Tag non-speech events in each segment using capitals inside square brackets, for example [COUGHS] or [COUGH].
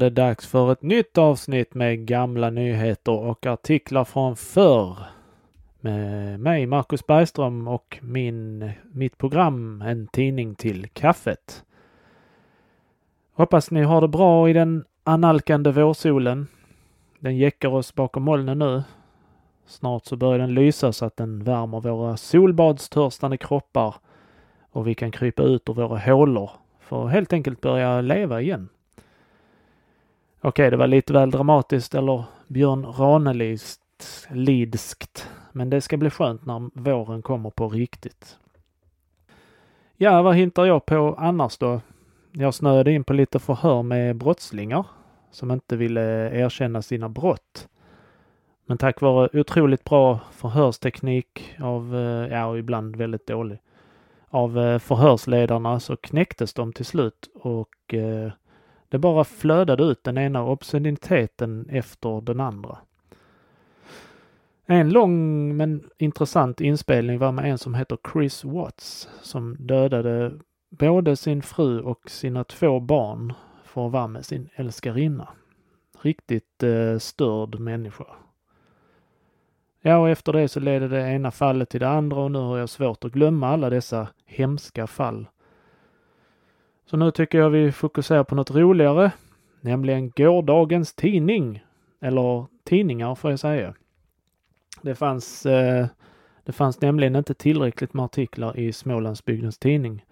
Då var det dags för ett nytt avsnitt med gamla nyheter och artiklar från förr. Med mig, Marcus Bergström och min, mitt program En tidning till kaffet. Hoppas ni har det bra i den analkande vårsolen. Den jäckar oss bakom molnen nu. Snart så börjar den lysa så att den värmer våra solbadstörstande kroppar och vi kan krypa ut ur våra hålor för att helt enkelt börja leva igen. Okej, det var lite väl dramatiskt eller Björn Ranelidskt, men det ska bli skönt när våren kommer på riktigt. Ja, vad hintar jag på annars då? Jag snöade in på lite förhör med brottslingar som inte ville erkänna sina brott. Men tack vare otroligt bra förhörsteknik av, eh, ja, och ibland väldigt dålig, av eh, förhörsledarna så knäcktes de till slut och eh, det bara flödade ut den ena obsceniteten efter den andra. En lång men intressant inspelning var med en som heter Chris Watts som dödade både sin fru och sina två barn för att vara med sin älskarinna. Riktigt eh, störd människa. Ja, och efter det så ledde det ena fallet till det andra och nu har jag svårt att glömma alla dessa hemska fall. Så nu tycker jag vi fokuserar på något roligare, nämligen gårdagens tidning. Eller tidningar får jag säga. Det fanns, eh, det fanns nämligen inte tillräckligt med artiklar i Smålandsbygdens tidning.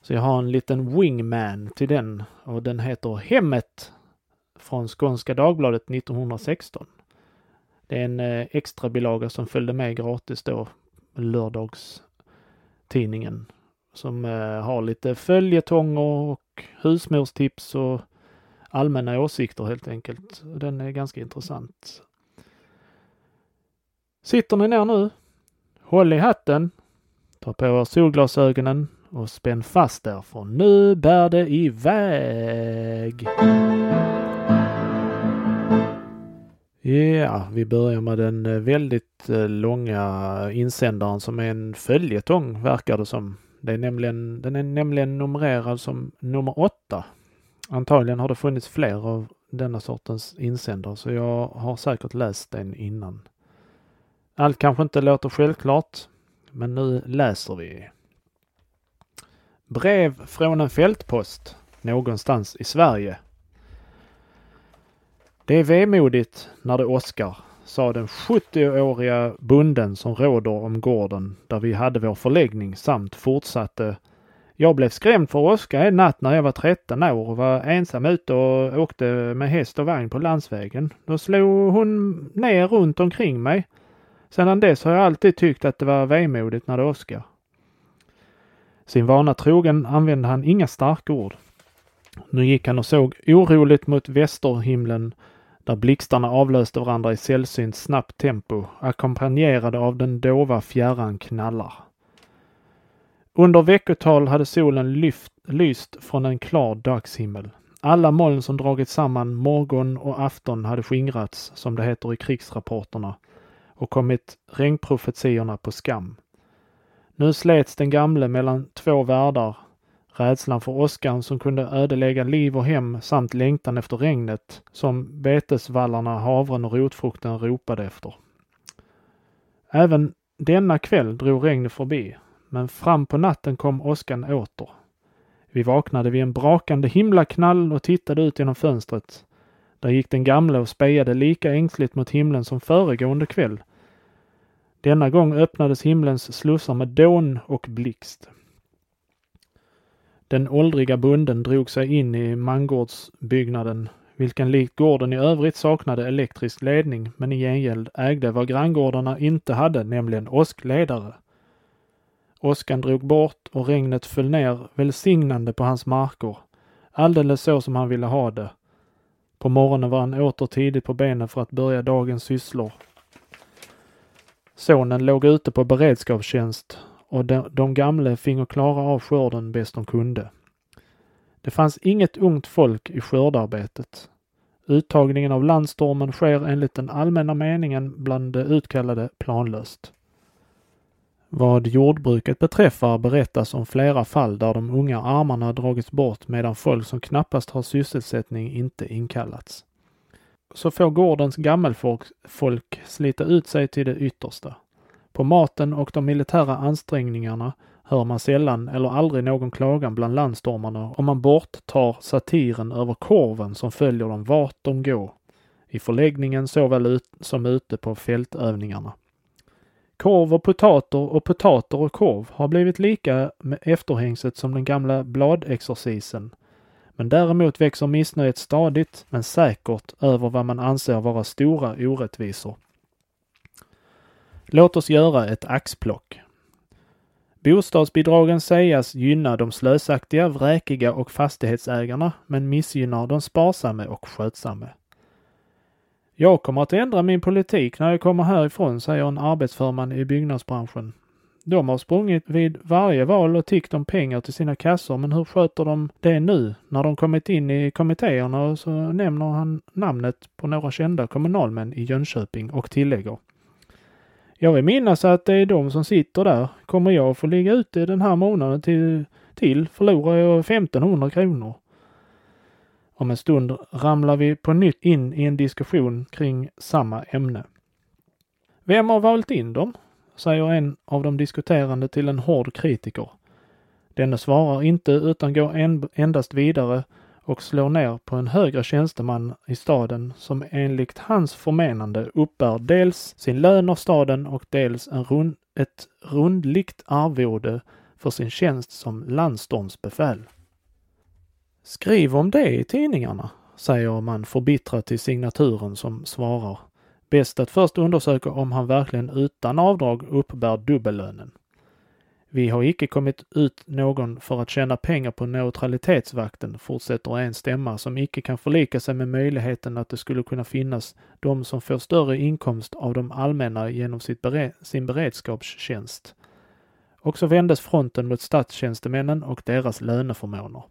Så jag har en liten wingman till den och den heter Hemmet från Skånska Dagbladet 1916. Det är en eh, extra bilaga som följde med gratis då, lördagstidningen. Som eh, har lite följetonger och husmorstips och allmänna åsikter helt enkelt. Den är ganska intressant. Sitter ni ner nu? Håll i hatten. Ta på er solglasögonen och spänn fast er för nu bär det iväg. Ja, vi börjar med den eh, väldigt eh, långa insändaren som är en följetong verkar det som. Det är nämligen, den är nämligen numrerad som nummer åtta. Antagligen har det funnits fler av denna sortens insändare så jag har säkert läst den innan. Allt kanske inte låter självklart, men nu läser vi. Brev från en fältpost någonstans i Sverige det är vemodigt när det åskar, sa den 70-åriga bunden som råder om gården där vi hade vår förläggning samt fortsatte jag blev skrämd för åska en natt när jag var 13 år och var ensam ute och åkte med häst och vagn på landsvägen. Då slog hon ner runt omkring mig. Sedan dess har jag alltid tyckt att det var vemodigt när det åskar. Sin vana trogen använde han inga starka ord. Nu gick han och såg oroligt mot västerhimlen där blixtarna avlöste varandra i sällsynt snabbt tempo, ackompanjerade av den dova fjärran knallar. Under veckotal hade solen lyft, lyst från en klar dagshimmel. Alla moln som dragit samman morgon och afton hade skingrats, som det heter i krigsrapporterna, och kommit regnprofetiorna på skam. Nu slets den gamle mellan två världar Rädslan för åskan som kunde ödelägga liv och hem samt längtan efter regnet som betesvallarna, havren och rotfrukten ropade efter. Även denna kväll drog regnet förbi, men fram på natten kom åskan åter. Vi vaknade vid en brakande himlaknall och tittade ut genom fönstret. Där gick den gamla och spejade lika ängsligt mot himlen som föregående kväll. Denna gång öppnades himlens slussar med dån och blixt. Den åldriga bunden drog sig in i mangårdsbyggnaden, vilken likt gården i övrigt saknade elektrisk ledning men i gengäld ägde vad granngårdarna inte hade, nämligen åskledare. Åskan drog bort och regnet föll ner välsignande på hans marker, alldeles så som han ville ha det. På morgonen var han åter tidigt på benen för att börja dagens sysslor. Sonen låg ute på beredskapstjänst och de, de gamla fingo klara av skörden bäst de kunde. Det fanns inget ungt folk i skördarbetet. Uttagningen av landstormen sker enligt den allmänna meningen bland de utkallade planlöst. Vad jordbruket beträffar berättas om flera fall där de unga armarna dragits bort medan folk som knappast har sysselsättning inte inkallats. Så får gårdens gammelfolk folk slita ut sig till det yttersta. På maten och de militära ansträngningarna hör man sällan eller aldrig någon klagan bland landstormarna om man borttar satiren över korven som följer dem vart de går, i förläggningen såväl ut som ute på fältövningarna. Korv och potater och potater och korv har blivit lika med efterhängset som den gamla bladexercisen. Men däremot växer missnöjet stadigt men säkert över vad man anser vara stora orättvisor. Låt oss göra ett axplock. Bostadsbidragen sägas gynna de slösaktiga, vräkiga och fastighetsägarna men missgynnar de sparsamme och skötsamme. Jag kommer att ändra min politik när jag kommer härifrån, säger en arbetsförman i byggnadsbranschen. De har sprungit vid varje val och tiggt om pengar till sina kassor, men hur sköter de det nu när de kommit in i kommittéerna? Och så nämner han namnet på några kända kommunalmän i Jönköping och tillägger. Jag vill minnas att det är de som sitter där. Kommer jag få ligga ute den här månaden till, till förlorar jag 1500 kronor. Om en stund ramlar vi på nytt in i en diskussion kring samma ämne. Vem har valt in dem? säger en av de diskuterande till en hård kritiker. Denne svarar inte utan går en, endast vidare och slår ner på en högre tjänsteman i staden som enligt hans förmenande uppbär dels sin lön av staden och dels en rund, ett rundligt arvode för sin tjänst som landstormsbefäl. Skriv om det i tidningarna, säger man förbittrat till signaturen som svarar. Bäst att först undersöka om han verkligen utan avdrag uppbär dubbellönen. Vi har icke kommit ut någon för att tjäna pengar på neutralitetsvakten, fortsätter en stämma som icke kan förlika sig med möjligheten att det skulle kunna finnas de som får större inkomst av de allmänna genom sitt bere sin beredskapstjänst. Och så vändes fronten mot statstjänstemännen och deras löneförmåner.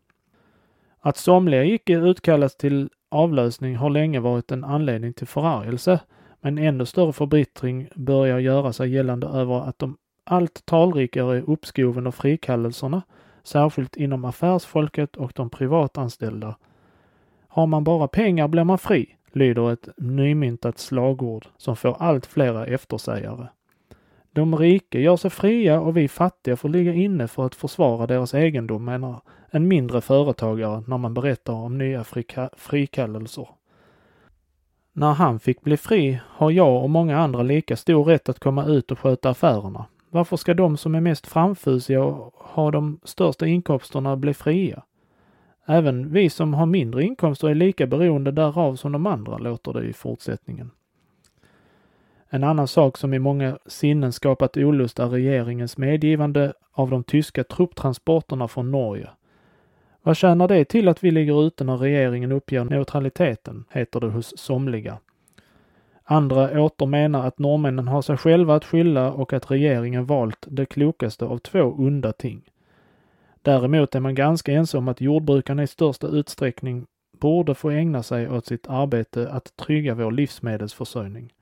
Att somliga icke utkallas till avlösning har länge varit en anledning till förargelse, men ännu större förbittring börjar göra sig gällande över att de allt talrikare uppskoven och frikallelserna, särskilt inom affärsfolket och de privatanställda. Har man bara pengar blir man fri, lyder ett nymyntat slagord som får allt flera eftersägare. De rika gör sig fria och vi fattiga får ligga inne för att försvara deras egendom, menar en mindre företagare när man berättar om nya frika frikallelser. När han fick bli fri har jag och många andra lika stor rätt att komma ut och sköta affärerna. Varför ska de som är mest framfusiga och har de största inkomsterna bli fria? Även vi som har mindre inkomster är lika beroende därav som de andra, låter det i fortsättningen. En annan sak som i många sinnen skapat olust är regeringens medgivande av de tyska trupptransporterna från Norge. Vad tjänar det till att vi ligger ute när regeringen uppger neutraliteten, heter det hos somliga. Andra åter menar att norrmännen har sig själva att skylla och att regeringen valt det klokaste av två onda ting. Däremot är man ganska ense om att jordbrukarna i största utsträckning borde få ägna sig åt sitt arbete att trygga vår livsmedelsförsörjning.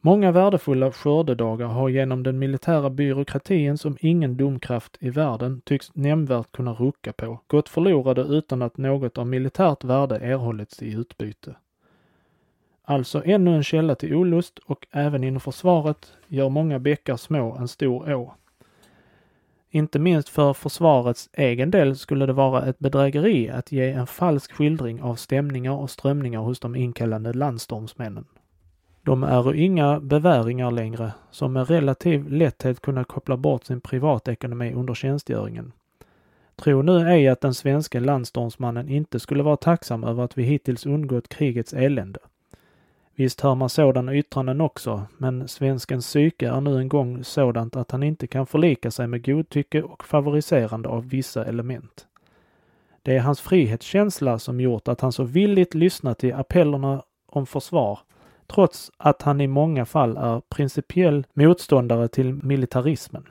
Många värdefulla skördedagar har genom den militära byråkratin som ingen domkraft i världen tycks nämnvärt kunna rucka på, gått förlorade utan att något av militärt värde erhållits i utbyte. Alltså ännu en källa till olust och även inom försvaret gör många bäckar små en stor å. Inte minst för försvarets egen del skulle det vara ett bedrägeri att ge en falsk skildring av stämningar och strömningar hos de inkallande landstormsmännen. De är inga beväringar längre, som med relativ lätthet kunna koppla bort sin privatekonomi under tjänstgöringen. Tro nu ej att den svenska landstormsmannen inte skulle vara tacksam över att vi hittills undgått krigets elände. Visst hör man sådana yttranden också, men svenskens psyke är nu en gång sådant att han inte kan förlika sig med godtycke och favoriserande av vissa element. Det är hans frihetskänsla som gjort att han så villigt lyssnat till appellerna om försvar, trots att han i många fall är principiell motståndare till militarismen.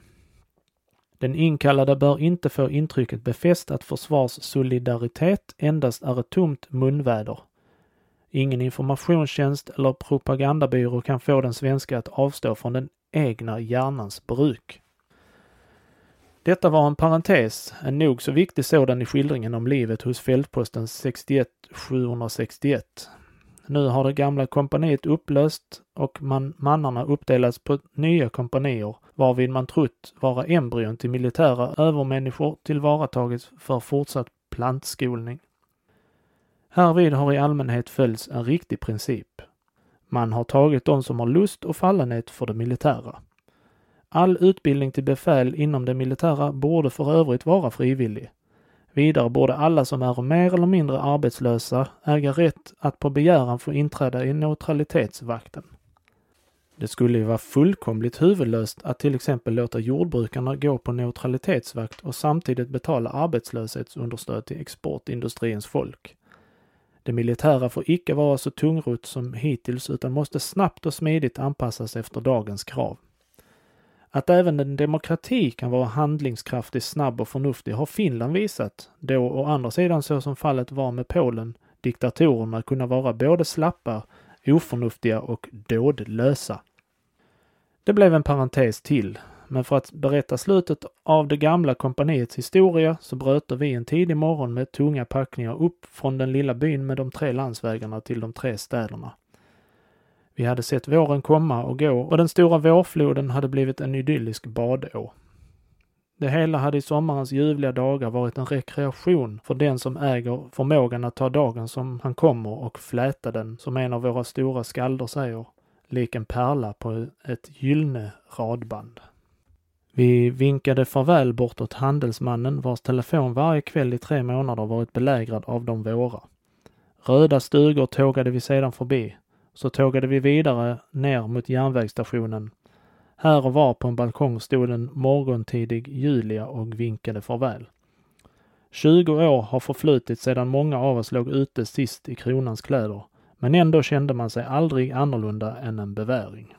Den inkallade bör inte få intrycket befäst att försvarssolidaritet endast är ett tomt munväder Ingen informationstjänst eller propagandabyrå kan få den svenska att avstå från den egna hjärnans bruk. Detta var en parentes, en nog så viktig sådan i skildringen om livet hos fältposten 61 761. Nu har det gamla kompaniet upplöst och man, mannarna uppdelats på nya kompanier varvid man trott vara embryon till militära övermänniskor tillvaratagits för fortsatt plantskolning. Härvid har i allmänhet följts en riktig princip. Man har tagit de som har lust och fallenhet för det militära. All utbildning till befäl inom det militära borde för övrigt vara frivillig. Vidare borde alla som är mer eller mindre arbetslösa äga rätt att på begäran få inträda i neutralitetsvakten. Det skulle ju vara fullkomligt huvudlöst att till exempel låta jordbrukarna gå på neutralitetsvakt och samtidigt betala arbetslöshetsunderstöd till exportindustrins folk. Det militära får icke vara så tungrot som hittills utan måste snabbt och smidigt anpassas efter dagens krav. Att även en demokrati kan vara handlingskraftig, snabb och förnuftig har Finland visat, då å andra sidan så som fallet var med Polen, diktatorerna kunna vara både slappa, oförnuftiga och dådlösa. Det blev en parentes till, men för att berätta slutet av det gamla kompaniets historia så bröt vi en tidig morgon med tunga packningar upp från den lilla byn med de tre landsvägarna till de tre städerna. Vi hade sett våren komma och gå och den stora vårfloden hade blivit en idyllisk badå. Det hela hade i sommarens ljuvliga dagar varit en rekreation för den som äger förmågan att ta dagen som han kommer och fläta den, som en av våra stora skalder säger, lik en pärla på ett gyllene radband. Vi vinkade farväl bortåt handelsmannen vars telefon varje kväll i tre månader varit belägrad av de våra. Röda stugor tågade vi sedan förbi. Så tågade vi vidare ner mot järnvägsstationen. Här och var på en balkong stod en morgontidig Julia och vinkade farväl. 20 år har förflutit sedan många av oss låg ute sist i kronans kläder, men ändå kände man sig aldrig annorlunda än en beväring.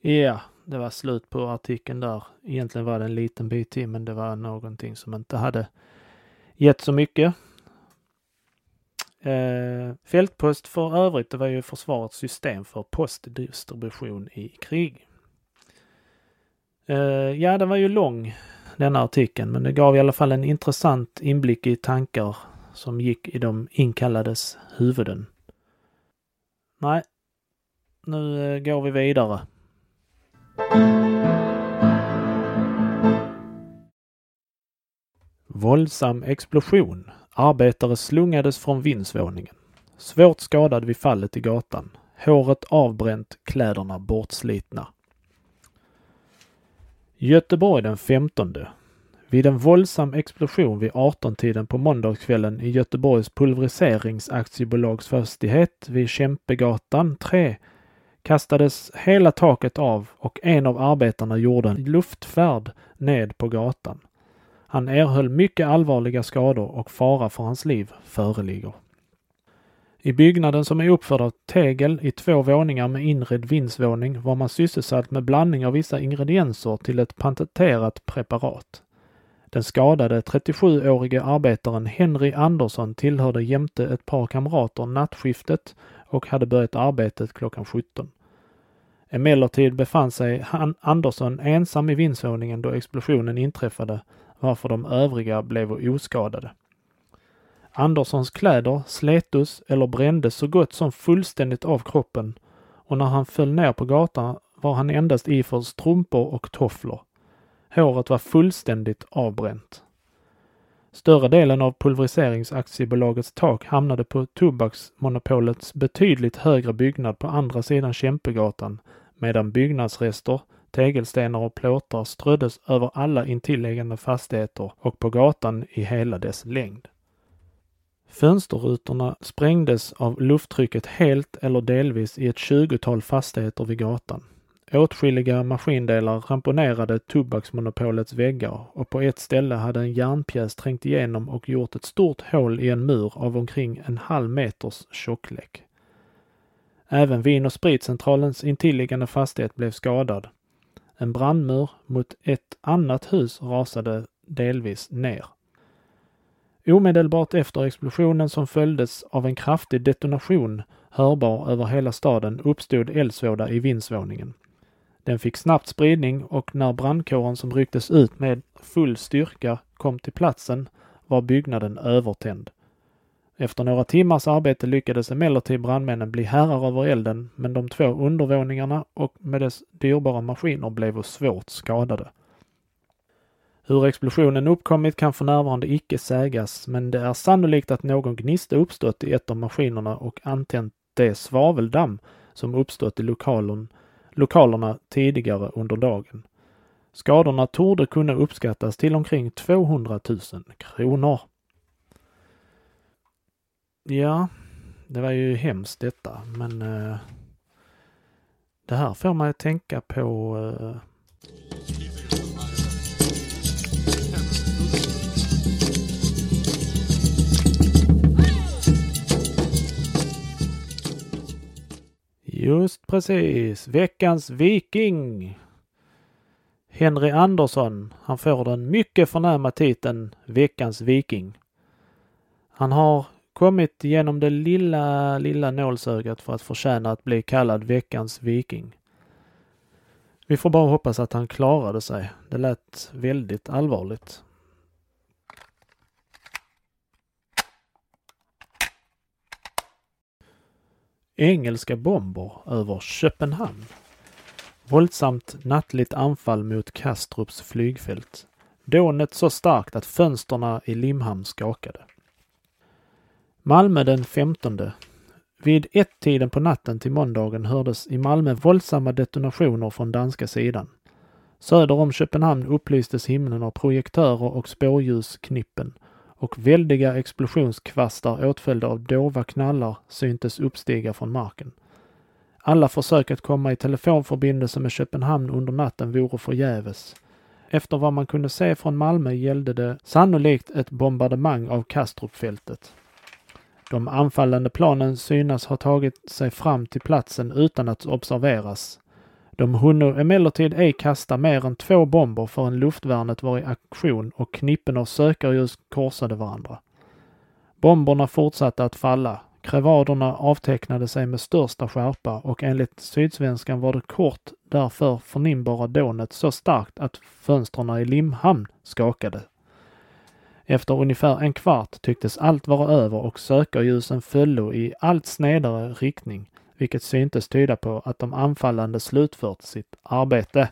Ja, det var slut på artikeln där. Egentligen var det en liten bit till, men det var någonting som inte hade gett så mycket. Eh, fältpost för övrigt, det var ju försvarets system för postdistribution i krig. Eh, ja, den var ju lång denna artikeln, men det gav i alla fall en intressant inblick i tankar som gick i de inkallades huvuden. Nej, nu eh, går vi vidare. Våldsam explosion. Arbetare slungades från vindsvåningen. Svårt skadad vid fallet i gatan. Håret avbränt, kläderna bortslitna. Göteborg den 15. Vid en våldsam explosion vid 18-tiden på måndagskvällen i Göteborgs pulveriseringsaktiebolags fastighet vid Kämpegatan 3 kastades hela taket av och en av arbetarna gjorde en luftfärd ned på gatan. Han erhöll mycket allvarliga skador och fara för hans liv föreligger. I byggnaden som är uppförd av tegel i två våningar med inredd vindsvåning var man sysselsatt med blandning av vissa ingredienser till ett patenterat preparat. Den skadade 37-årige arbetaren Henry Andersson tillhörde jämte ett par kamrater nattskiftet och hade börjat arbetet klockan 17. Emellertid befann sig Andersson ensam i vindsvåningen då explosionen inträffade varför de övriga blev oskadade. Anderssons kläder sletos eller brändes så gott som fullständigt av kroppen och när han föll ner på gatan var han endast iförd strumpor och tofflor. Håret var fullständigt avbränt. Större delen av pulveriseringsaktiebolagets tak hamnade på tobaksmonopolets betydligt högre byggnad på andra sidan Kämpegatan medan byggnadsrester, tegelstenar och plåtar ströddes över alla intilliggande fastigheter och på gatan i hela dess längd. Fönsterrutorna sprängdes av lufttrycket helt eller delvis i ett tjugotal fastigheter vid gatan. Åtskilliga maskindelar ramponerade tobaksmonopolets väggar och på ett ställe hade en järnpjäs trängt igenom och gjort ett stort hål i en mur av omkring en halv meters tjocklek. Även Vin och spritcentralens intilliggande fastighet blev skadad. En brandmur mot ett annat hus rasade delvis ner. Omedelbart efter explosionen som följdes av en kraftig detonation hörbar över hela staden uppstod eldsvåda i vindsvåningen. Den fick snabbt spridning och när brandkåren som rycktes ut med full styrka kom till platsen var byggnaden övertänd. Efter några timmars arbete lyckades emellertid brandmännen bli herrar över elden, men de två undervåningarna och med dess dyrbara maskiner blev svårt skadade. Hur explosionen uppkommit kan för närvarande icke sägas, men det är sannolikt att någon gnista uppstått i ett av maskinerna och antänt det svaveldamm som uppstått i lokalen, lokalerna tidigare under dagen. Skadorna torde kunna uppskattas till omkring 200 000 kronor. Ja, det var ju hemskt detta, men eh, det här får mig att tänka på eh, Just precis, veckans viking. Henry Andersson, han får den mycket förnäma titeln Veckans viking. Han har kommit genom det lilla, lilla nålsögat för att förtjäna att bli kallad veckans viking. Vi får bara hoppas att han klarade sig. Det lät väldigt allvarligt. Engelska bomber över Köpenhamn. Våldsamt nattligt anfall mot Kastrups flygfält. Dånet så starkt att fönsterna i Limhamn skakade. Malmö den 15. Vid ett-tiden på natten till måndagen hördes i Malmö våldsamma detonationer från danska sidan. Söder om Köpenhamn upplystes himlen av projektörer och spårljusknippen och väldiga explosionskvastar åtföljda av dova knallar syntes uppstiga från marken. Alla försök att komma i telefonförbindelse med Köpenhamn under natten vore förgäves. Efter vad man kunde se från Malmö gällde det sannolikt ett bombardemang av Kastrupfältet. De anfallande planen synas ha tagit sig fram till platsen utan att observeras. De hunno emellertid ej kasta mer än två bomber förrän luftvärnet var i aktion och knippen av sökarljus korsade varandra. Bomberna fortsatte att falla. Krevaderna avtecknade sig med största skärpa och enligt Sydsvenskan var det kort därför förnimbara dånet så starkt att fönstren i Limhamn skakade. Efter ungefär en kvart tycktes allt vara över och sökarljusen föllo i allt snedare riktning, vilket syntes tyda på att de anfallande slutfört sitt arbete.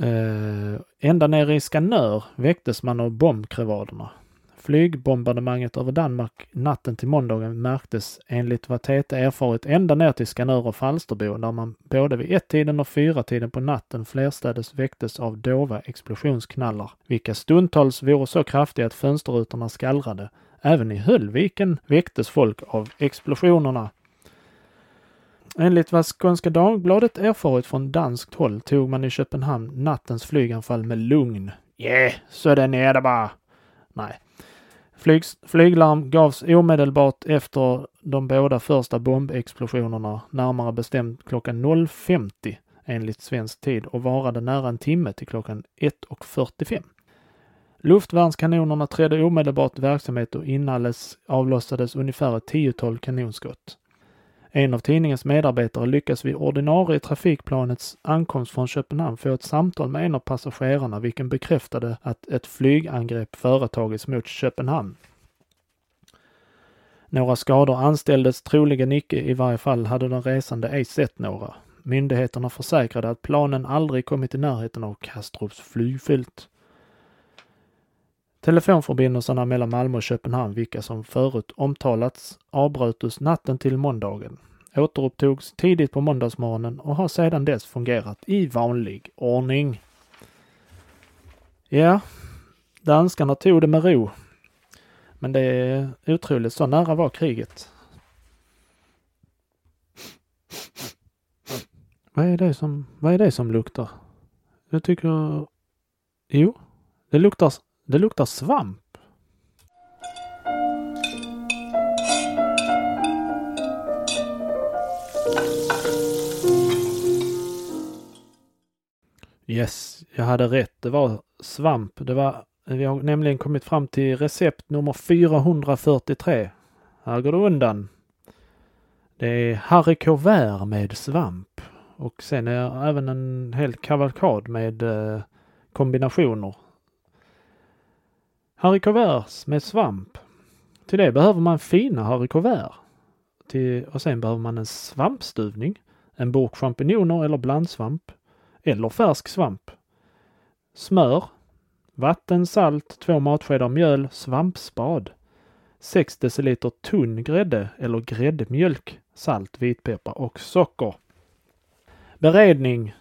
Äh, ända nere i Skanör väcktes man av bombkrevaderna. Flygbombardemanget över Danmark natten till måndagen märktes enligt vad TT erfarit ända ner till Skanör och Falsterbo där man både vid ett-tiden och fyra-tiden på natten flerstädes väcktes av dova explosionsknallar, vilka stundtals vore så kraftiga att fönsterrutorna skallrade. Även i Höllviken väcktes folk av explosionerna. Enligt vad Skånska Dagbladet erfarit från danskt håll tog man i Köpenhamn nattens flyganfall med lugn. Yeah, så är det bara. Nej, Flyg, flyglarm gavs omedelbart efter de båda första bombexplosionerna, närmare bestämt klockan 0.50 enligt svensk tid och varade nära en timme till klockan 1.45. Luftvärnskanonerna trädde omedelbart i verksamhet och inalles avlossades ungefär ett tiotal kanonskott. En av tidningens medarbetare lyckas vid ordinarie trafikplanets ankomst från Köpenhamn få ett samtal med en av passagerarna vilken bekräftade att ett flygangrepp företagits mot Köpenhamn. Några skador anställdes troligen icke, i varje fall hade den resande ej sett några. Myndigheterna försäkrade att planen aldrig kommit i närheten av Kastrups flygfält. Telefonförbindelserna mellan Malmö och Köpenhamn, vilka som förut omtalats, avbröts natten till måndagen, återupptogs tidigt på måndagsmorgonen och har sedan dess fungerat i vanlig ordning. Ja, danskarna tog det med ro. Men det är otroligt, så nära var kriget. Vad är det som, vad är det som luktar? Jag tycker... Jo, det luktar det luktar svamp. Yes, jag hade rätt. Det var svamp. Det var, vi har nämligen kommit fram till recept nummer 443. Här går det undan. Det är haricots med svamp och sen är även en hel kavalkad med eh, kombinationer. Haricots med svamp. Till det behöver man fina haricots. Till, och sen behöver man en svampstuvning, en burk champinjoner eller blandsvamp eller färsk svamp. Smör, vatten, salt, två matskedar mjöl, svampspad. 6 deciliter tunn grädde eller gräddmjölk, salt, vitpeppar och socker. Beredning.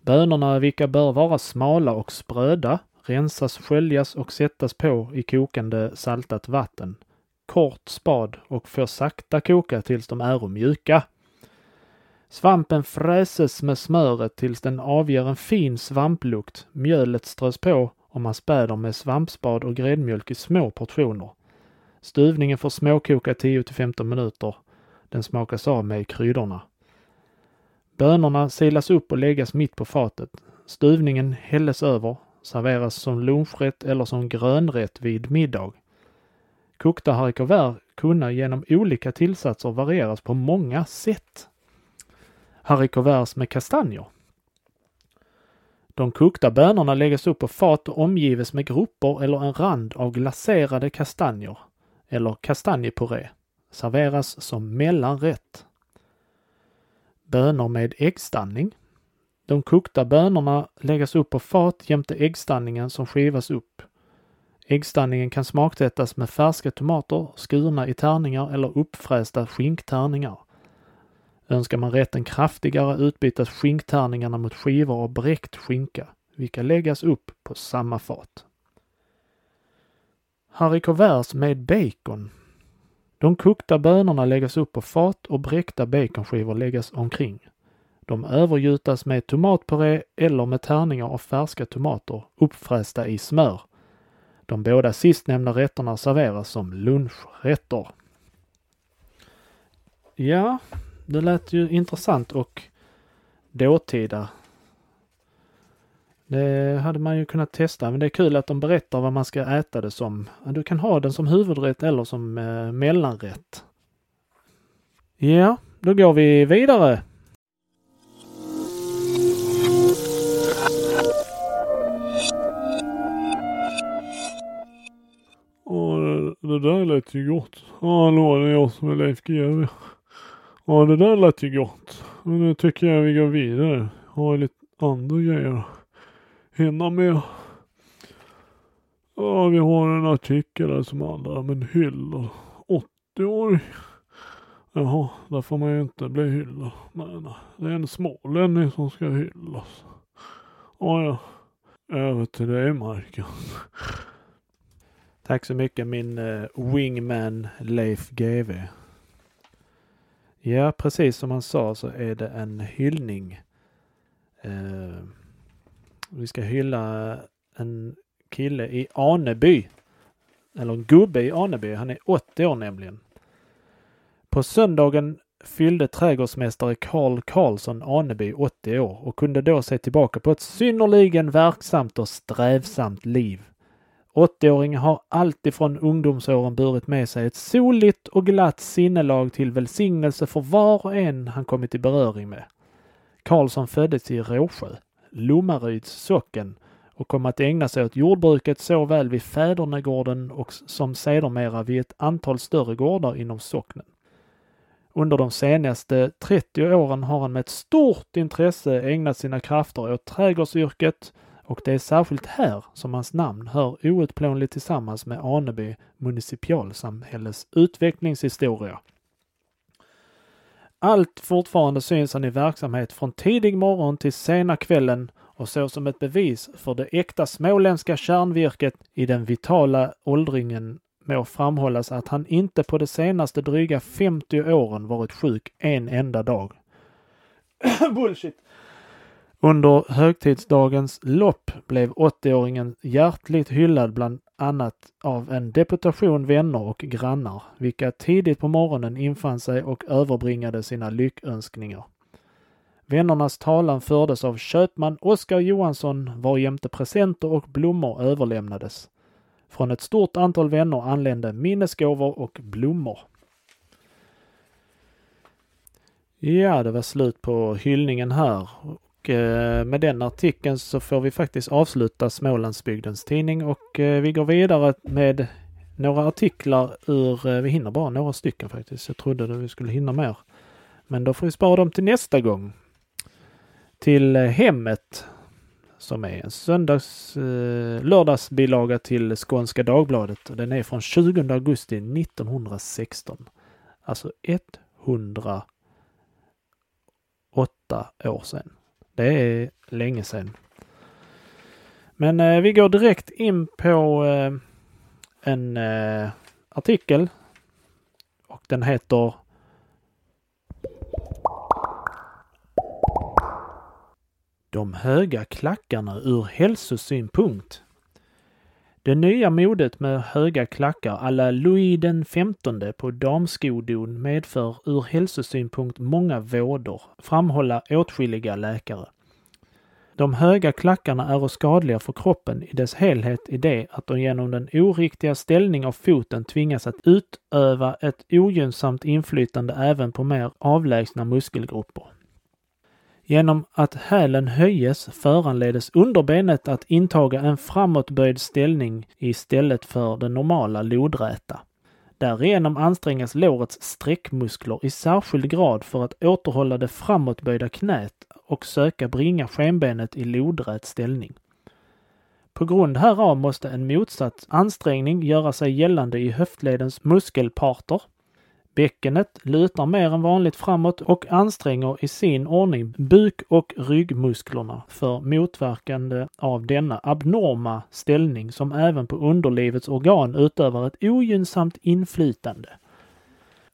Bönorna vilka bör vara smala och spröda rensas, sköljas och sättas på i kokande saltat vatten. Kort spad och får sakta koka tills de är mjuka. Svampen fräses med smöret tills den avger en fin svamplukt. Mjölet strös på och man späder med svampspad och gräddmjölk i små portioner. Stuvningen får småkoka 10 till 15 minuter. Den smakas av med kryddorna. Bönorna silas upp och läggas mitt på fatet. Stuvningen hälles över, serveras som lunchrätt eller som grönrätt vid middag. Kokta haricots kunna genom olika tillsatser varieras på många sätt. Haricots med kastanjer. De kokta bönorna läggs upp på fat och omgives med grupper eller en rand av glaserade kastanjer eller kastanjepuré. Serveras som mellanrätt. Bönor med äggstanning. De kokta bönorna läggas upp på fat jämte äggstanningen som skivas upp. Äggstanningen kan smaksättas med färska tomater skurna i tärningar eller uppfrästa skinktärningar. Önskar man rätten kraftigare utbytas skinktärningarna mot skivor av bräckt skinka, vilka läggas upp på samma fat. Haricots med bacon. De kokta bönorna läggas upp på fat och bräckta baconskivor läggas omkring. De övergjutas med tomatpuré eller med tärningar av färska tomater uppfrästa i smör. De båda sistnämnda rätterna serveras som lunchrätter. Ja, det lät ju intressant och dåtida. Det hade man ju kunnat testa, men det är kul att de berättar vad man ska äta det som. Du kan ha den som huvudrätt eller som eh, mellanrätt. Ja, då går vi vidare. Det, där lät ju gott. Ja, hallå, det är jag som är Leif GW. Ja, det där lät ju gott. Men nu tycker jag vi går vidare. Har lite andra grejer hinna med. Ja, vi har en artikel här som handlar om en hylla. 80-åring. Jaha, där får man ju inte bli hyllad. Nej, nej. Det är en smålänning som ska hyllas. Ja, ja. Över till dig Marcus. Tack så mycket min uh, wingman Leif GV. Ja, precis som han sa så är det en hyllning. Uh, vi ska hylla en kille i Aneby. Eller en gubbe i Aneby. Han är 80 år nämligen. På söndagen fyllde trädgårdsmästare Karl Karlsson Aneby 80 år och kunde då se tillbaka på ett synnerligen verksamt och strävsamt liv. 80-åringen har alltifrån ungdomsåren burit med sig ett soligt och glatt sinnelag till välsignelse för var och en han kommit i beröring med. Karlsson föddes i Råsjö, Lommaryds socken och kom att ägna sig åt jordbruket såväl vid Fädernegården och som sedermera vid ett antal större gårdar inom socknen. Under de senaste 30 åren har han med ett stort intresse ägnat sina krafter åt trädgårdsyrket och det är särskilt här som hans namn hör outplånligt tillsammans med Aneby municipalsamhälles utvecklingshistoria. Allt fortfarande syns han i verksamhet från tidig morgon till sena kvällen och så som ett bevis för det äkta småländska kärnvirket i den vitala åldringen må framhållas att han inte på de senaste dryga 50 åren varit sjuk en enda dag. [COUGHS] Bullshit! Under högtidsdagens lopp blev 80-åringen hjärtligt hyllad bland annat av en deputation vänner och grannar, vilka tidigt på morgonen infann sig och överbringade sina lyckönskningar. Vännernas talan fördes av köpman Oskar Johansson varjämte presenter och blommor överlämnades. Från ett stort antal vänner anlände minnesgåvor och blommor. Ja, det var slut på hyllningen här. Och eh, med den artikeln så får vi faktiskt avsluta Smålandsbygdens tidning och eh, vi går vidare med några artiklar ur, eh, vi hinner bara några stycken faktiskt. Jag trodde att vi skulle hinna mer. Men då får vi spara dem till nästa gång. Till Hemmet som är en söndags, eh, lördagsbilaga till Skånska Dagbladet. Den är från 20 augusti 1916. Alltså 108 år sedan. Det är länge sedan. Men eh, vi går direkt in på eh, en eh, artikel och den heter De höga klackarna ur hälsosynpunkt. Det nya modet med höga klackar alla Louis den femtonde på damskodon medför ur hälsosynpunkt många vådor, framhålla åtskilliga läkare. De höga klackarna är skadliga för kroppen i dess helhet i det att de genom den oriktiga ställning av foten tvingas att utöva ett ogynnsamt inflytande även på mer avlägsna muskelgrupper. Genom att hälen höjes föranledes underbenet att intaga en framåtböjd ställning istället för den normala lodräta. Därigenom ansträngas lårets sträckmuskler i särskild grad för att återhålla det framåtböjda knät och söka bringa skenbenet i lodrät ställning. På grund härav måste en motsatt ansträngning göra sig gällande i höftledens muskelparter, Bäckenet lutar mer än vanligt framåt och anstränger i sin ordning buk och ryggmusklerna för motverkande av denna abnorma ställning som även på underlivets organ utövar ett ogynnsamt inflytande.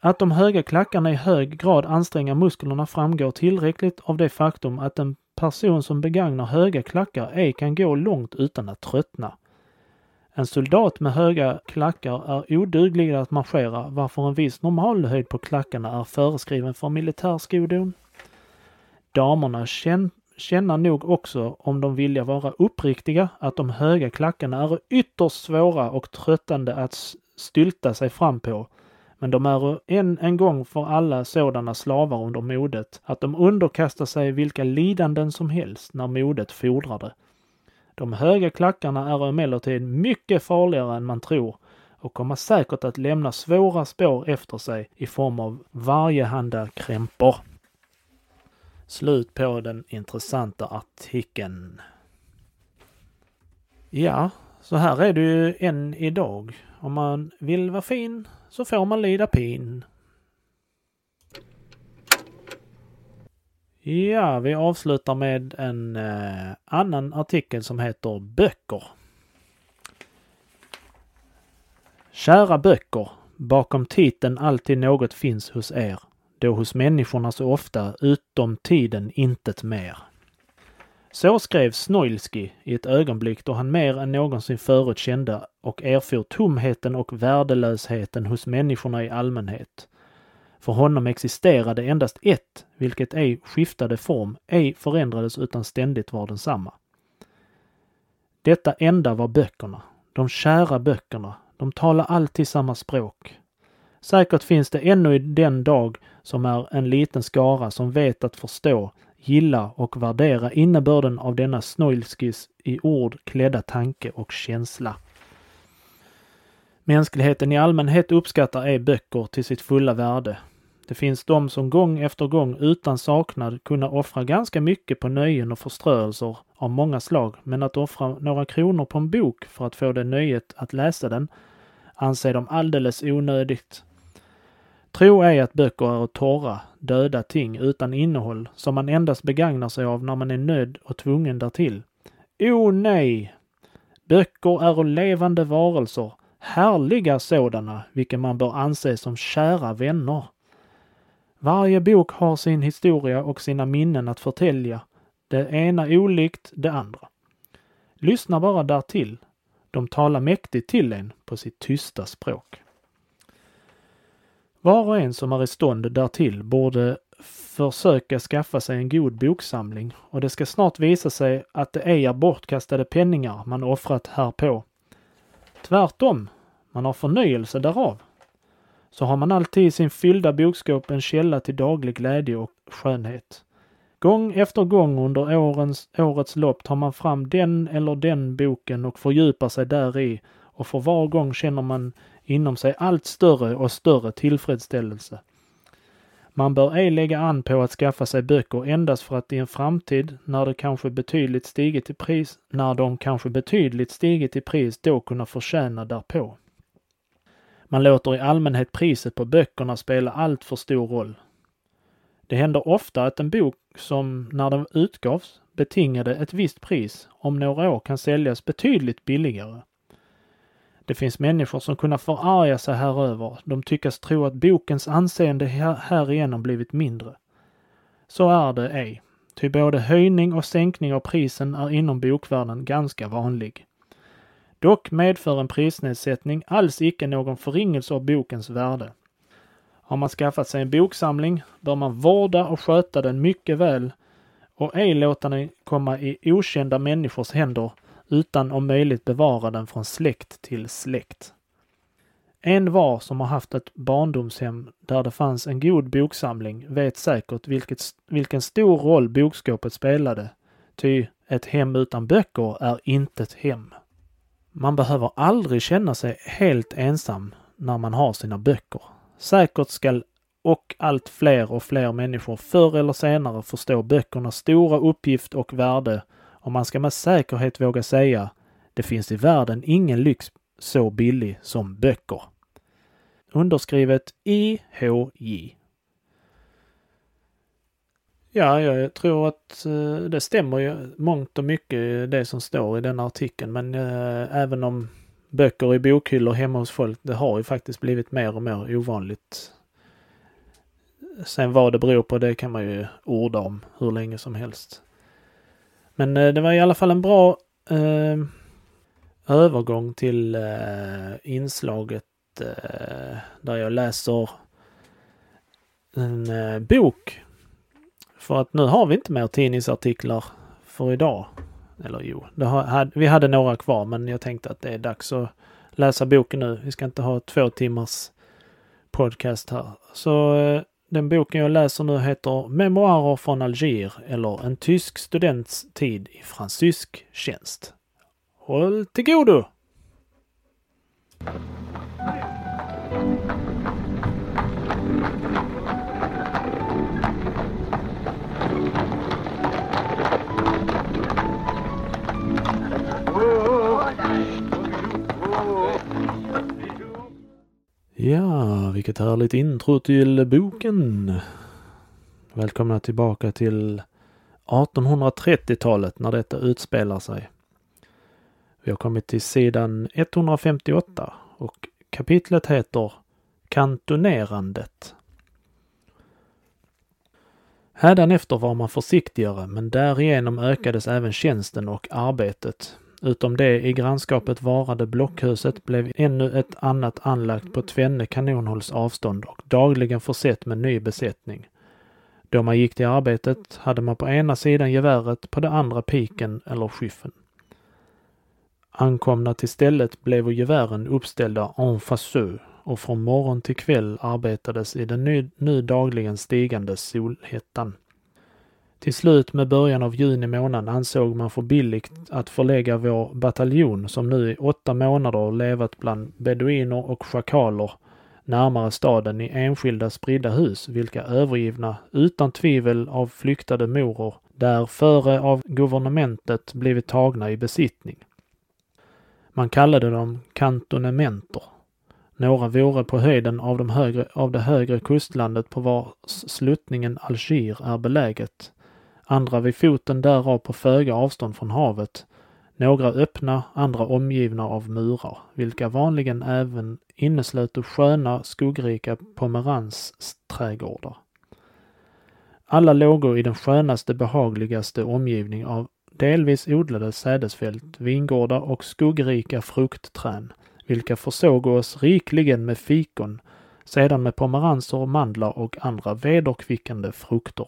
Att de höga klackarna i hög grad anstränger musklerna framgår tillräckligt av det faktum att en person som begagnar höga klackar ej kan gå långt utan att tröttna. En soldat med höga klackar är oduglig att marschera varför en viss normalhöjd på klackarna är föreskriven för militärskodon. Damerna känner nog också, om de vill vara uppriktiga, att de höga klackarna är ytterst svåra och tröttande att stylta sig fram på. Men de är än en gång för alla sådana slavar under modet att de underkastar sig vilka lidanden som helst när modet fordrar det. De höga klackarna är emellertid mycket farligare än man tror och kommer säkert att lämna svåra spår efter sig i form av varjehanda krämpor. Slut på den intressanta artikeln. Ja, så här är det ju än idag. Om man vill vara fin så får man lida pin. Ja, vi avslutar med en eh, annan artikel som heter Böcker. Kära böcker, bakom titeln Alltid något finns hos er, då hos människorna så ofta utom tiden intet mer. Så skrev Snoilsky i ett ögonblick då han mer än någonsin förut kände och erfor tomheten och värdelösheten hos människorna i allmänhet för honom existerade endast ett, vilket ej skiftade form, ej förändrades utan ständigt var densamma. Detta enda var böckerna, de kära böckerna, de talar alltid samma språk. Säkert finns det ännu i den dag som är en liten skara som vet att förstå, gilla och värdera innebörden av denna Snoilskys i ord klädda tanke och känsla. Mänskligheten i allmänhet uppskattar ej böcker till sitt fulla värde. Det finns de som gång efter gång utan saknad kunna offra ganska mycket på nöjen och förströelser av många slag, men att offra några kronor på en bok för att få det nöjet att läsa den anser de alldeles onödigt. Tro ej att böcker är torra, döda ting utan innehåll som man endast begagnar sig av när man är nödd och tvungen därtill. O nej! Böcker är levande varelser, härliga sådana, vilka man bör anse som kära vänner. Varje bok har sin historia och sina minnen att förtälja, det ena olikt det andra. Lyssna bara därtill. De talar mäktigt till en på sitt tysta språk. Var och en som är i stånd därtill borde försöka skaffa sig en god boksamling och det ska snart visa sig att det ej är bortkastade penningar man offrat härpå. Tvärtom, man har förnöjelse därav så har man alltid i sin fyllda bokskåp en källa till daglig glädje och skönhet. Gång efter gång under årens, årets lopp tar man fram den eller den boken och fördjupar sig där i och för var gång känner man inom sig allt större och större tillfredsställelse. Man bör ej lägga an på att skaffa sig böcker endast för att i en framtid, när de kanske betydligt stigit i pris, när de kanske betydligt stigit i pris, då kunna förtjäna därpå. Man låter i allmänhet priset på böckerna spela allt för stor roll. Det händer ofta att en bok som, när den utgavs, betingade ett visst pris, om några år kan säljas betydligt billigare. Det finns människor som kunna förarga sig häröver. De tyckas tro att bokens anseende härigenom blivit mindre. Så är det ej, ty både höjning och sänkning av prisen är inom bokvärlden ganska vanlig. Dock medför en prisnedsättning alls icke någon förringelse av bokens värde. Har man skaffat sig en boksamling bör man vårda och sköta den mycket väl och ej låta den komma i okända människors händer utan om möjligt bevara den från släkt till släkt. En var som har haft ett barndomshem där det fanns en god boksamling vet säkert vilket, vilken stor roll bokskåpet spelade, ty ett hem utan böcker är inte ett hem. Man behöver aldrig känna sig helt ensam när man har sina böcker. Säkert skall och allt fler och fler människor förr eller senare förstå böckernas stora uppgift och värde och man ska med säkerhet våga säga det finns i världen ingen lyx så billig som böcker. Underskrivet IHJ. Ja, jag tror att eh, det stämmer ju mångt och mycket eh, det som står i den artikeln, men eh, även om böcker i bokhyllor hemma hos folk, det har ju faktiskt blivit mer och mer ovanligt. Sen vad det beror på, det kan man ju orda om hur länge som helst. Men eh, det var i alla fall en bra eh, övergång till eh, inslaget där jag läser en bok. För att nu har vi inte mer tidningsartiklar för idag. Eller jo, har, vi hade några kvar men jag tänkte att det är dags att läsa boken nu. Vi ska inte ha två timmars podcast här. Så eh, den boken jag läser nu heter Memoarer från Alger eller En tysk students tid i fransysk tjänst. Håll till godo! Ja, vilket härligt intro till boken. Välkomna tillbaka till 1830-talet när detta utspelar sig. Vi har kommit till sidan 158 och kapitlet heter Kantonerandet. Hädanefter var man försiktigare men därigenom ökades även tjänsten och arbetet Utom det i grannskapet varade blockhuset blev ännu ett annat anlagt på tvenne kanonhålls avstånd och dagligen försett med ny besättning. Då man gick till arbetet hade man på ena sidan geväret, på den andra piken eller skyffen. Ankomna till stället blev gevären uppställda en faceux och från morgon till kväll arbetades i den nu, nu dagligen stigande solhettan. Till slut med början av juni månad ansåg man för billigt att förlägga vår bataljon som nu i åtta månader levat bland beduiner och schakaler närmare staden i enskilda spridda hus, vilka övergivna utan tvivel av flyktade moror där före av guvernementet blivit tagna i besittning. Man kallade dem kantonementer. Några vore på höjden av, de högre, av det högre kustlandet på vars sluttningen Alger är beläget andra vid foten därav på föga avstånd från havet, några öppna, andra omgivna av murar, vilka vanligen även inneslöt sköna, skuggrika pomeransträdgårdar. Alla låg i den skönaste, behagligaste omgivning av delvis odlade sädesfält, vingårdar och skuggrika fruktträd, vilka försåg oss rikligen med fikon, sedan med pomeranser, mandlar och andra vederkvickande frukter.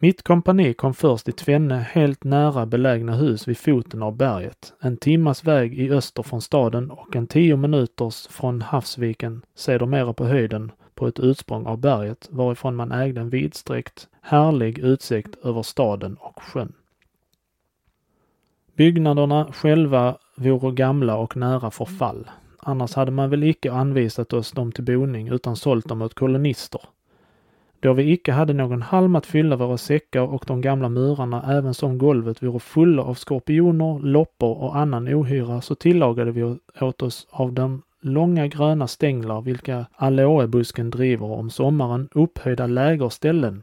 Mitt kompani kom först i tvenne helt nära belägna hus vid foten av berget, en timmas väg i öster från staden och en tio minuters från havsviken, sedermera på höjden på ett utsprång av berget varifrån man ägde en vidsträckt, härlig utsikt över staden och sjön. Byggnaderna själva vore gamla och nära förfall. Annars hade man väl icke anvisat oss dem till boning utan sålt dem åt kolonister. Då vi icke hade någon halm att fylla våra säckar och de gamla murarna även som golvet vore fulla av skorpioner, loppor och annan ohyra så tillagade vi åt oss av de långa gröna stänglar vilka aloebusken driver om sommaren upphöjda lägerställen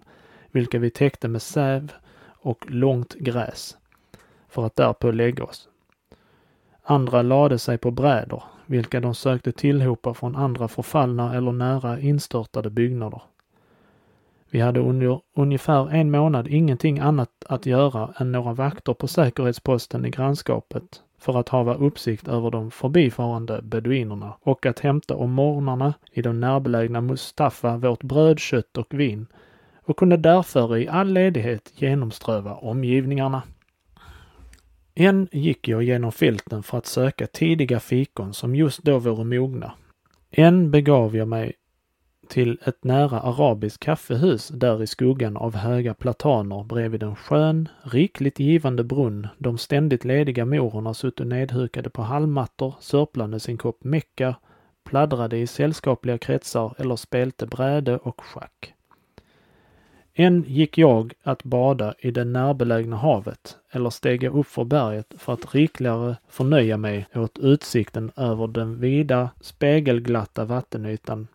vilka vi täckte med säv och långt gräs för att därpå lägga oss. Andra lade sig på brädor, vilka de sökte tillhopa från andra förfallna eller nära instörtade byggnader. Vi hade under ungefär en månad ingenting annat att göra än några vakter på säkerhetsposten i grannskapet för att hava uppsikt över de förbifarande beduinerna och att hämta om morgnarna i de närbelägna Mustafa vårt bröd, kött och vin och kunde därför i all ledighet genomströva omgivningarna. Än gick jag genom filten för att söka tidiga fikon som just då vore mogna. Än begav jag mig till ett nära arabiskt kaffehus där i skuggan av höga plataner bredvid en skön, rikligt givande brunn de ständigt lediga mororna suttit nedhukade på halmmattor, sörplande sin kopp mecka, pladdrade i sällskapliga kretsar eller spelte bräde och schack. Än gick jag att bada i det närbelägna havet eller stega upp för berget för att rikligare förnöja mig åt utsikten över den vida spegelglatta vattenytan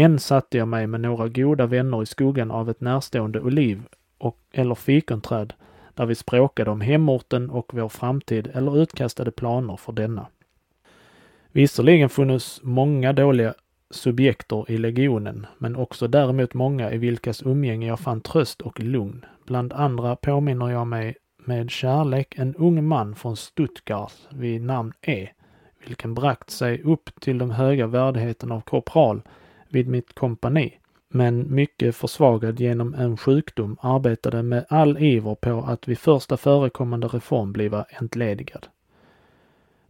än satte jag mig med några goda vänner i skuggan av ett närstående oliv och, eller fikonträd där vi språkade om hemorten och vår framtid eller utkastade planer för denna. Visserligen funnits många dåliga subjekter i legionen, men också däremot många i vilkas umgänge jag fann tröst och lugn. Bland andra påminner jag mig med kärlek en ung man från Stuttgart vid namn E, vilken bragt sig upp till de höga värdigheterna av korpral vid mitt kompani, men mycket försvagad genom en sjukdom arbetade med all iver på att vid första förekommande reform bliva entledigad.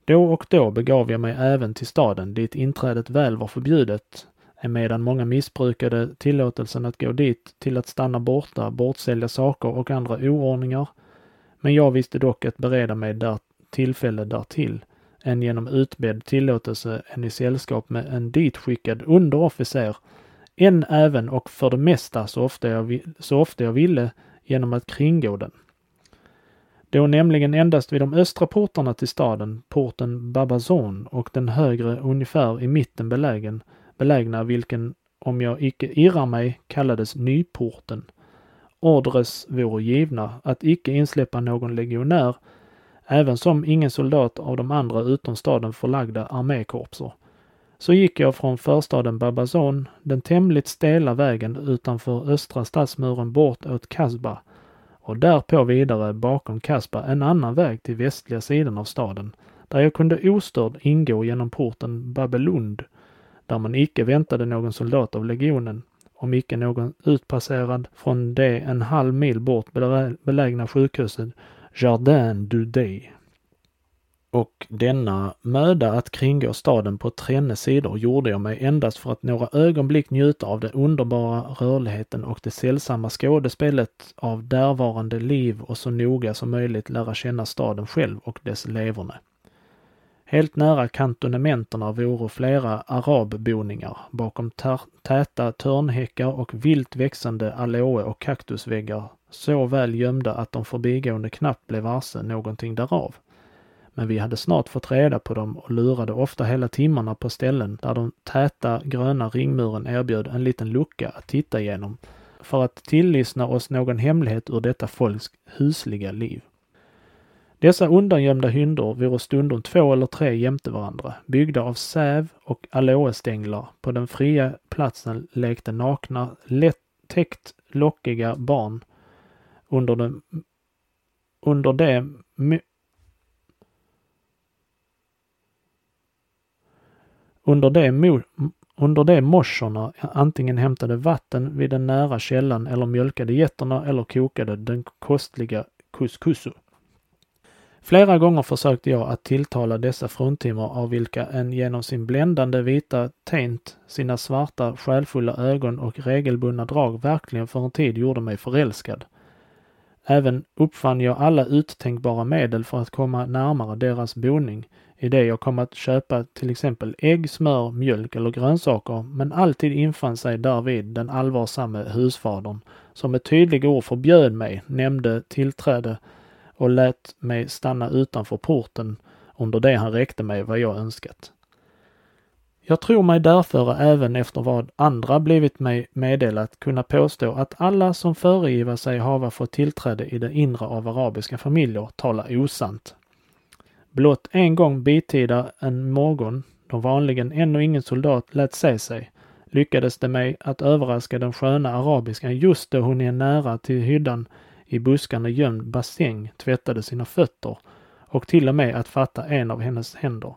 Då och då begav jag mig även till staden dit inträdet väl var förbjudet, emedan många missbrukade tillåtelsen att gå dit till att stanna borta, bortsälja saker och andra oordningar. Men jag visste dock att bereda mig där tillfälle därtill än genom utbedd tillåtelse än i sällskap med en ditskickad underofficer, än även och för det mesta så ofta jag, så ofta jag ville genom att kringgå den. Då nämligen endast vid de östra portarna till staden, porten Babazon och den högre ungefär i mitten belägen, belägna vilken, om jag icke irrar mig, kallades Nyporten. Ordres vore givna att icke insläppa någon legionär även som ingen soldat av de andra utom staden förlagda armékorpser. Så gick jag från förstaden Babazon den tämligt stela vägen utanför östra stadsmuren bort åt Kasba och därpå vidare bakom Kasba en annan väg till västliga sidan av staden, där jag kunde ostörd ingå genom porten Babelund, där man icke väntade någon soldat av legionen, om icke någon utpasserad från det en halv mil bort belägna sjukhuset Jardin du Day. Och denna möda att kringgå staden på trenne sidor gjorde jag mig endast för att några ögonblick njuta av den underbara rörligheten och det sällsamma skådespelet av därvarande liv och så noga som möjligt lära känna staden själv och dess leverne. Helt nära kantonementerna vore flera arabboningar bakom täta törnhäckar och vilt växande aloe och kaktusväggar så väl gömda att de förbigående knappt blev varse någonting därav. Men vi hade snart fått reda på dem och lurade ofta hela timmarna på ställen där de täta gröna ringmuren erbjöd en liten lucka att titta igenom för att tilllyssna oss någon hemlighet ur detta folks husliga liv. Dessa undangömda hyndor vore stundom två eller tre jämte varandra, byggda av säv och aloestänglar. På den fria platsen lekte nakna, lätt täckt lockiga barn under den, under det under det, under det morsorna antingen hämtade vatten vid den nära källan eller mjölkade getterna eller kokade den kostliga couscousen. Flera gånger försökte jag att tilltala dessa fruntimmer av vilka en genom sin bländande vita teint, sina svarta själfulla ögon och regelbundna drag verkligen för en tid gjorde mig förälskad. Även uppfann jag alla uttänkbara medel för att komma närmare deras boning i det jag kom att köpa till exempel ägg, smör, mjölk eller grönsaker, men alltid infann sig därvid den allvarsamme husfadern som med tydliga ord förbjöd mig, nämnde tillträde och lät mig stanna utanför porten under det han räckte mig vad jag önskat. Jag tror mig därför även efter vad andra blivit mig meddelat kunna påstå att alla som föregiva sig hava fått tillträde i det inre av arabiska familjer talar osant. Blott en gång bitida en morgon, då vanligen ännu ingen soldat lät se sig, lyckades det mig att överraska den sköna arabiskan just då hon är nära till hyddan i buskarna gömd bassäng tvättade sina fötter och till och med att fatta en av hennes händer.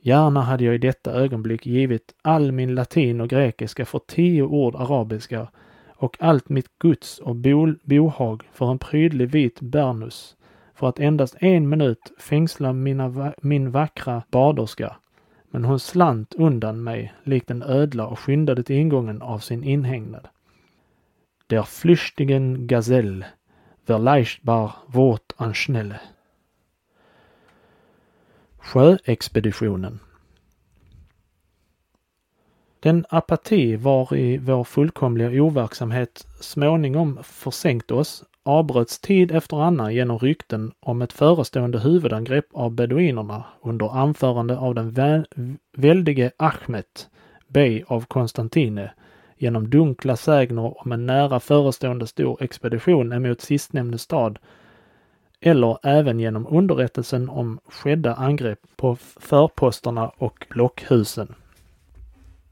Gärna hade jag i detta ögonblick givit all min latin och grekiska för tio ord arabiska och allt mitt guds och bol, bohag för en prydlig vit bernus för att endast en minut fängsla mina, min vackra baderska. Men hon slant undan mig likt en ödla och skyndade till ingången av sin inhägnad. Der flüchtigen Gazelle verleichtbar an schnelle. Sjöexpeditionen Den apati var i vår fullkomliga overksamhet småningom försänkt oss avbröts tid efter annan genom rykten om ett förestående huvudangrepp av beduinerna under anförande av den vä väldige Ahmed, bey av Konstantine, genom dunkla sägner om en nära förestående stor expedition emot sistnämnde stad eller även genom underrättelsen om skedda angrepp på förposterna och blockhusen.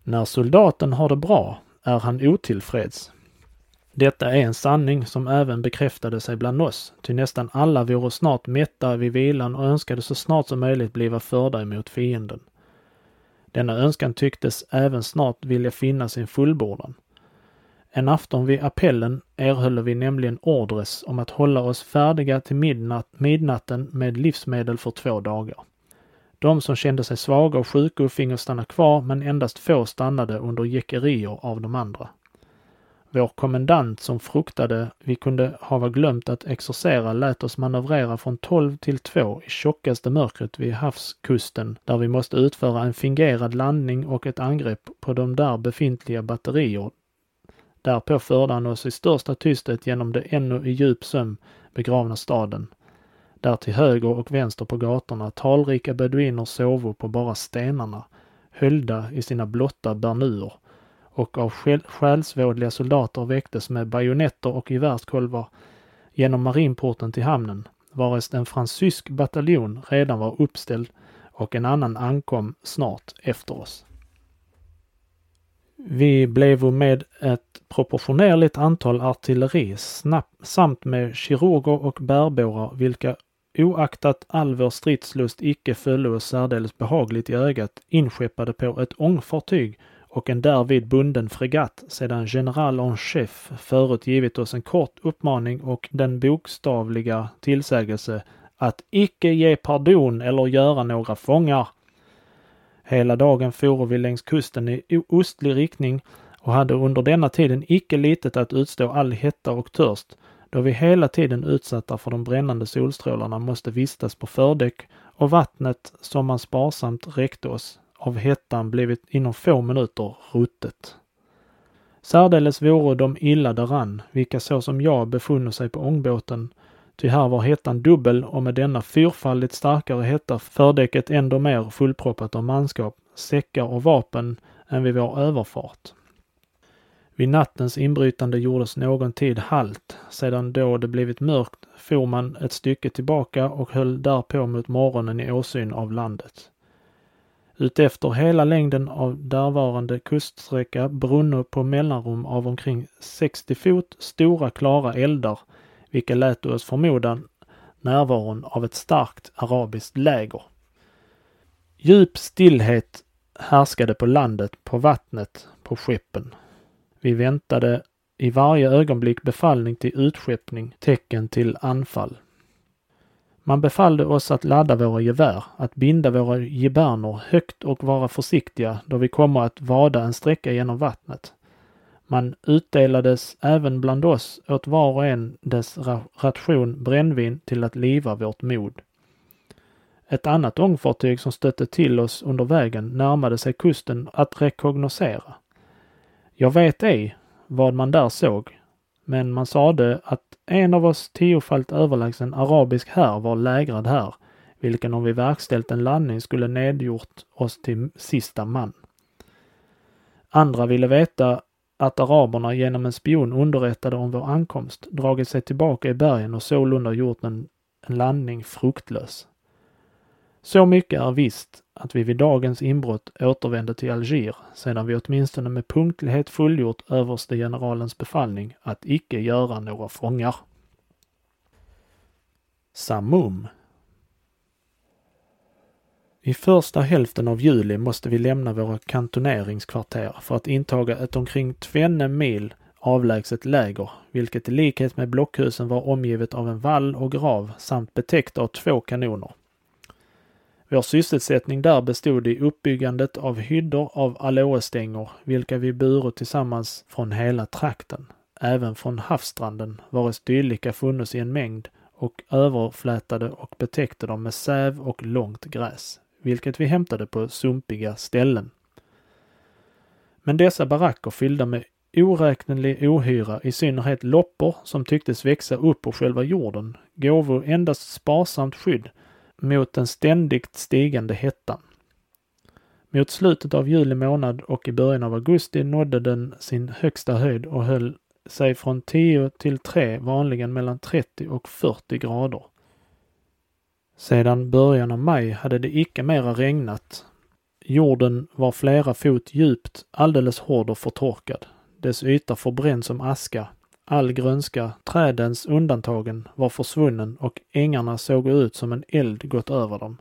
När soldaten har det bra är han otillfreds. Detta är en sanning som även bekräftade sig bland oss, ty nästan alla vore snart mätta vid vilan och önskade så snart som möjligt bliva förda emot fienden. Denna önskan tycktes även snart vilja finna sin fullbordan. En afton vid appellen erhöll vi nämligen ordres om att hålla oss färdiga till midnatt, midnatten med livsmedel för två dagar. De som kände sig svaga och sjuka fingo stanna kvar, men endast få stannade under jäckerier av de andra. Vår kommendant som fruktade vi kunde hava glömt att exorcera lät oss manövrera från 12 till 2 i tjockaste mörkret vid havskusten där vi måste utföra en fingerad landning och ett angrepp på de där befintliga batterier. Därpå förde han oss i största tysthet genom det ännu i djup sömn begravna staden. Där till höger och vänster på gatorna talrika beduiner sovo på bara stenarna, höljda i sina blotta bernuer och av själsvådliga soldater väcktes med bajonetter och gevärskolvar genom marinporten till hamnen, varest en fransysk bataljon redan var uppställd och en annan ankom snart efter oss. Vi blev med ett proportionerligt antal artilleri samt med kirurger och bärbårar vilka oaktat all vår stridslust icke föll oss särdeles behagligt i ögat inskeppade på ett ångfartyg och en därvid bunden fregatt sedan general en chef förut givit oss en kort uppmaning och den bokstavliga tillsägelse att icke ge pardon eller göra några fångar. Hela dagen for vi längs kusten i ostlig riktning och hade under denna tiden icke litet att utstå all hetta och törst, då vi hela tiden utsatta för de brännande solstrålarna måste vistas på fördäck och vattnet som man sparsamt räckte oss av hettan blivit inom få minuter ruttet. Särdeles vore de illa däran, vilka så som jag befunno sig på ångbåten, ty här var hettan dubbel och med denna fyrfaldigt starkare hetta fördäcket ändå mer fullproppat av manskap, säckar och vapen än vid vår överfart. Vid nattens inbrytande gjordes någon tid halt. Sedan då det blivit mörkt for man ett stycke tillbaka och höll därpå mot morgonen i åsyn av landet. Utefter hela längden av därvarande kuststräcka brunno på mellanrum av omkring 60 fot stora klara eldar, vilka lät oss förmoda närvaron av ett starkt arabiskt läger. Djup stillhet härskade på landet, på vattnet, på skeppen. Vi väntade i varje ögonblick befallning till utskeppning, tecken till anfall. Man befallde oss att ladda våra gevär, att binda våra gibernor högt och vara försiktiga då vi kommer att vada en sträcka genom vattnet. Man utdelades även bland oss åt var och en dess ration brännvin till att liva vårt mod. Ett annat ångfartyg som stötte till oss under vägen närmade sig kusten att rekognosera. Jag vet ej vad man där såg, men man sade att en av oss tiofalt överlägsen arabisk här var lägrad här, vilken om vi verkställt en landning skulle nedgjort oss till sista man. Andra ville veta att araberna genom en spion underrättade om vår ankomst dragit sig tillbaka i bergen och sålunda gjort en, en landning fruktlös. Så mycket är visst att vi vid dagens inbrott återvände till Alger sedan vi åtminstone med punktlighet fullgjort överste generalens befallning att icke göra några fångar. Samum i första hälften av juli måste vi lämna våra kantoneringskvarter för att intaga ett omkring tvenne mil avlägset läger, vilket i likhet med blockhusen var omgivet av en vall och grav samt betäckt av två kanoner. Vår sysselsättning där bestod i uppbyggandet av hyddor av aloestänger, vilka vi burit tillsammans från hela trakten. Även från havsstranden, vares dylika funnits i en mängd och överflätade och betäckte dem med säv och långt gräs, vilket vi hämtade på sumpiga ställen. Men dessa baracker fyllda med oräknelig ohyra, i synnerhet loppor som tycktes växa upp ur själva jorden, gåvo endast sparsamt skydd mot den ständigt stigande hettan. Mot slutet av juli månad och i början av augusti nådde den sin högsta höjd och höll sig från 10 till 3, vanligen mellan 30 och 40 grader. Sedan början av maj hade det icke mera regnat. Jorden var flera fot djupt, alldeles hård och förtorkad. Dess yta förbränd som aska All grönska, trädens undantagen, var försvunnen och ängarna såg ut som en eld gått över dem.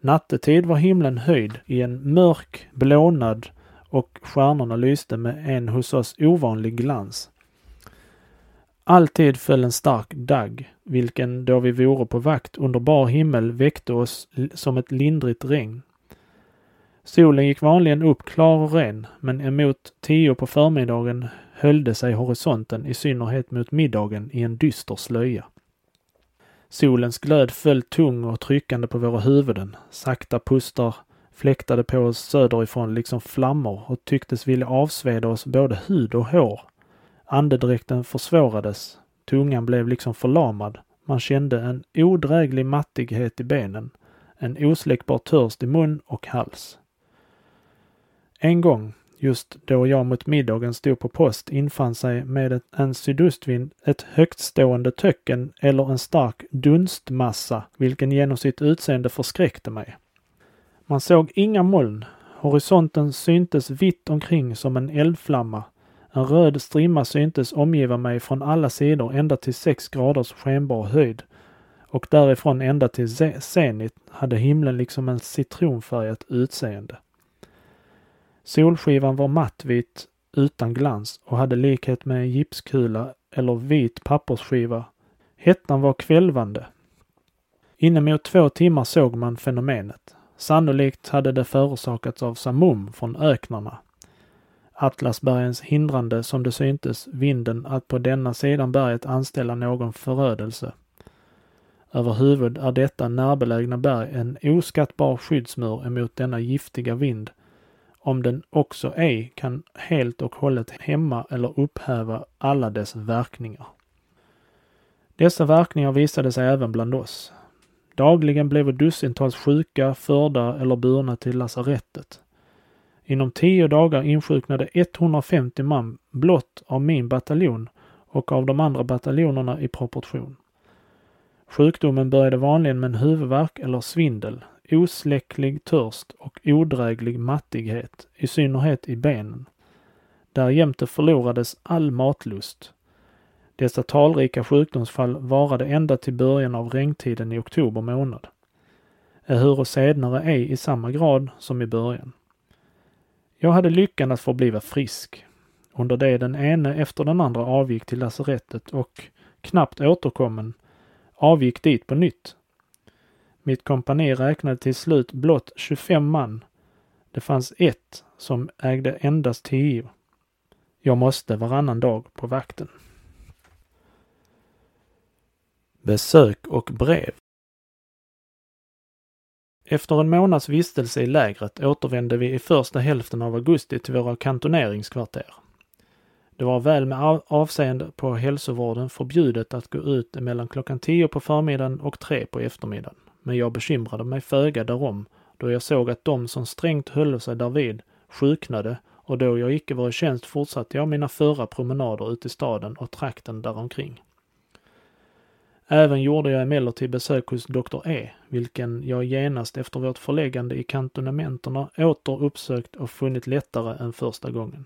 Nattetid var himlen höjd i en mörk blånad och stjärnorna lyste med en hos oss ovanlig glans. Alltid föll en stark dagg, vilken då vi vore på vakt under bar himmel väckte oss som ett lindrigt regn. Solen gick vanligen upp klar och ren, men emot tio på förmiddagen höljde sig horisonten i synnerhet mot middagen i en dyster slöja. Solens glöd föll tung och tryckande på våra huvuden. Sakta pustar fläktade på oss söderifrån liksom flammor och tycktes vilja avsveda oss både hud och hår. Andedräkten försvårades. Tungan blev liksom förlamad. Man kände en odräglig mattighet i benen. En osläckbar törst i mun och hals. En gång, just då jag mot middagen stod på post, infann sig med en sydostvind ett högtstående töcken eller en stark dunstmassa, vilken genom sitt utseende förskräckte mig. Man såg inga moln. Horisonten syntes vitt omkring som en eldflamma. En röd strimma syntes omgiva mig från alla sidor ända till sex graders skenbar höjd och därifrån ända till zenit hade himlen liksom en citronfärgat utseende. Solskivan var mattvit utan glans och hade likhet med en gipskula eller vit pappersskiva. Hettan var kvälvande. Inemot två timmar såg man fenomenet. Sannolikt hade det förorsakats av samum från öknarna. Atlasbergens hindrande, som det syntes, vinden att på denna sidan berget anställa någon förödelse. Överhuvud är detta närbelägna berg en oskattbar skyddsmur emot denna giftiga vind om den också ej kan helt och hållet hämma eller upphäva alla dess verkningar. Dessa verkningar visade sig även bland oss. Dagligen blev dussintals sjuka förda eller burna till lasarettet. Inom tio dagar insjuknade 150 man blott av min bataljon och av de andra bataljonerna i proportion. Sjukdomen började vanligen med en huvudvärk eller svindel, osläcklig törst och odräglig mattighet, i synnerhet i benen. Därjämte förlorades all matlust. Dessa talrika sjukdomsfall varade ända till början av regntiden i oktober månad. ehuru senare ej i samma grad som i början. Jag hade lyckan att förbliva frisk, under det den ene efter den andra avgick till lasarettet och, knappt återkommen, avgick dit på nytt. Mitt kompani räknade till slut blott 25 man. Det fanns ett som ägde endast tio. Jag måste varannan dag på vakten. Besök och brev Efter en månads vistelse i lägret återvände vi i första hälften av augusti till våra kantoneringskvarter. Det var väl med avseende på hälsovården förbjudet att gå ut mellan klockan tio på förmiddagen och tre på eftermiddagen. Men jag bekymrade mig föga därom, då jag såg att de som strängt höll sig därvid sjuknade och då jag icke var i tjänst fortsatte jag mina förra promenader ut i staden och trakten däromkring. Även gjorde jag emellertid besök hos doktor E, vilken jag genast efter vårt förläggande i kantonamenterna åter uppsökt och funnit lättare än första gången.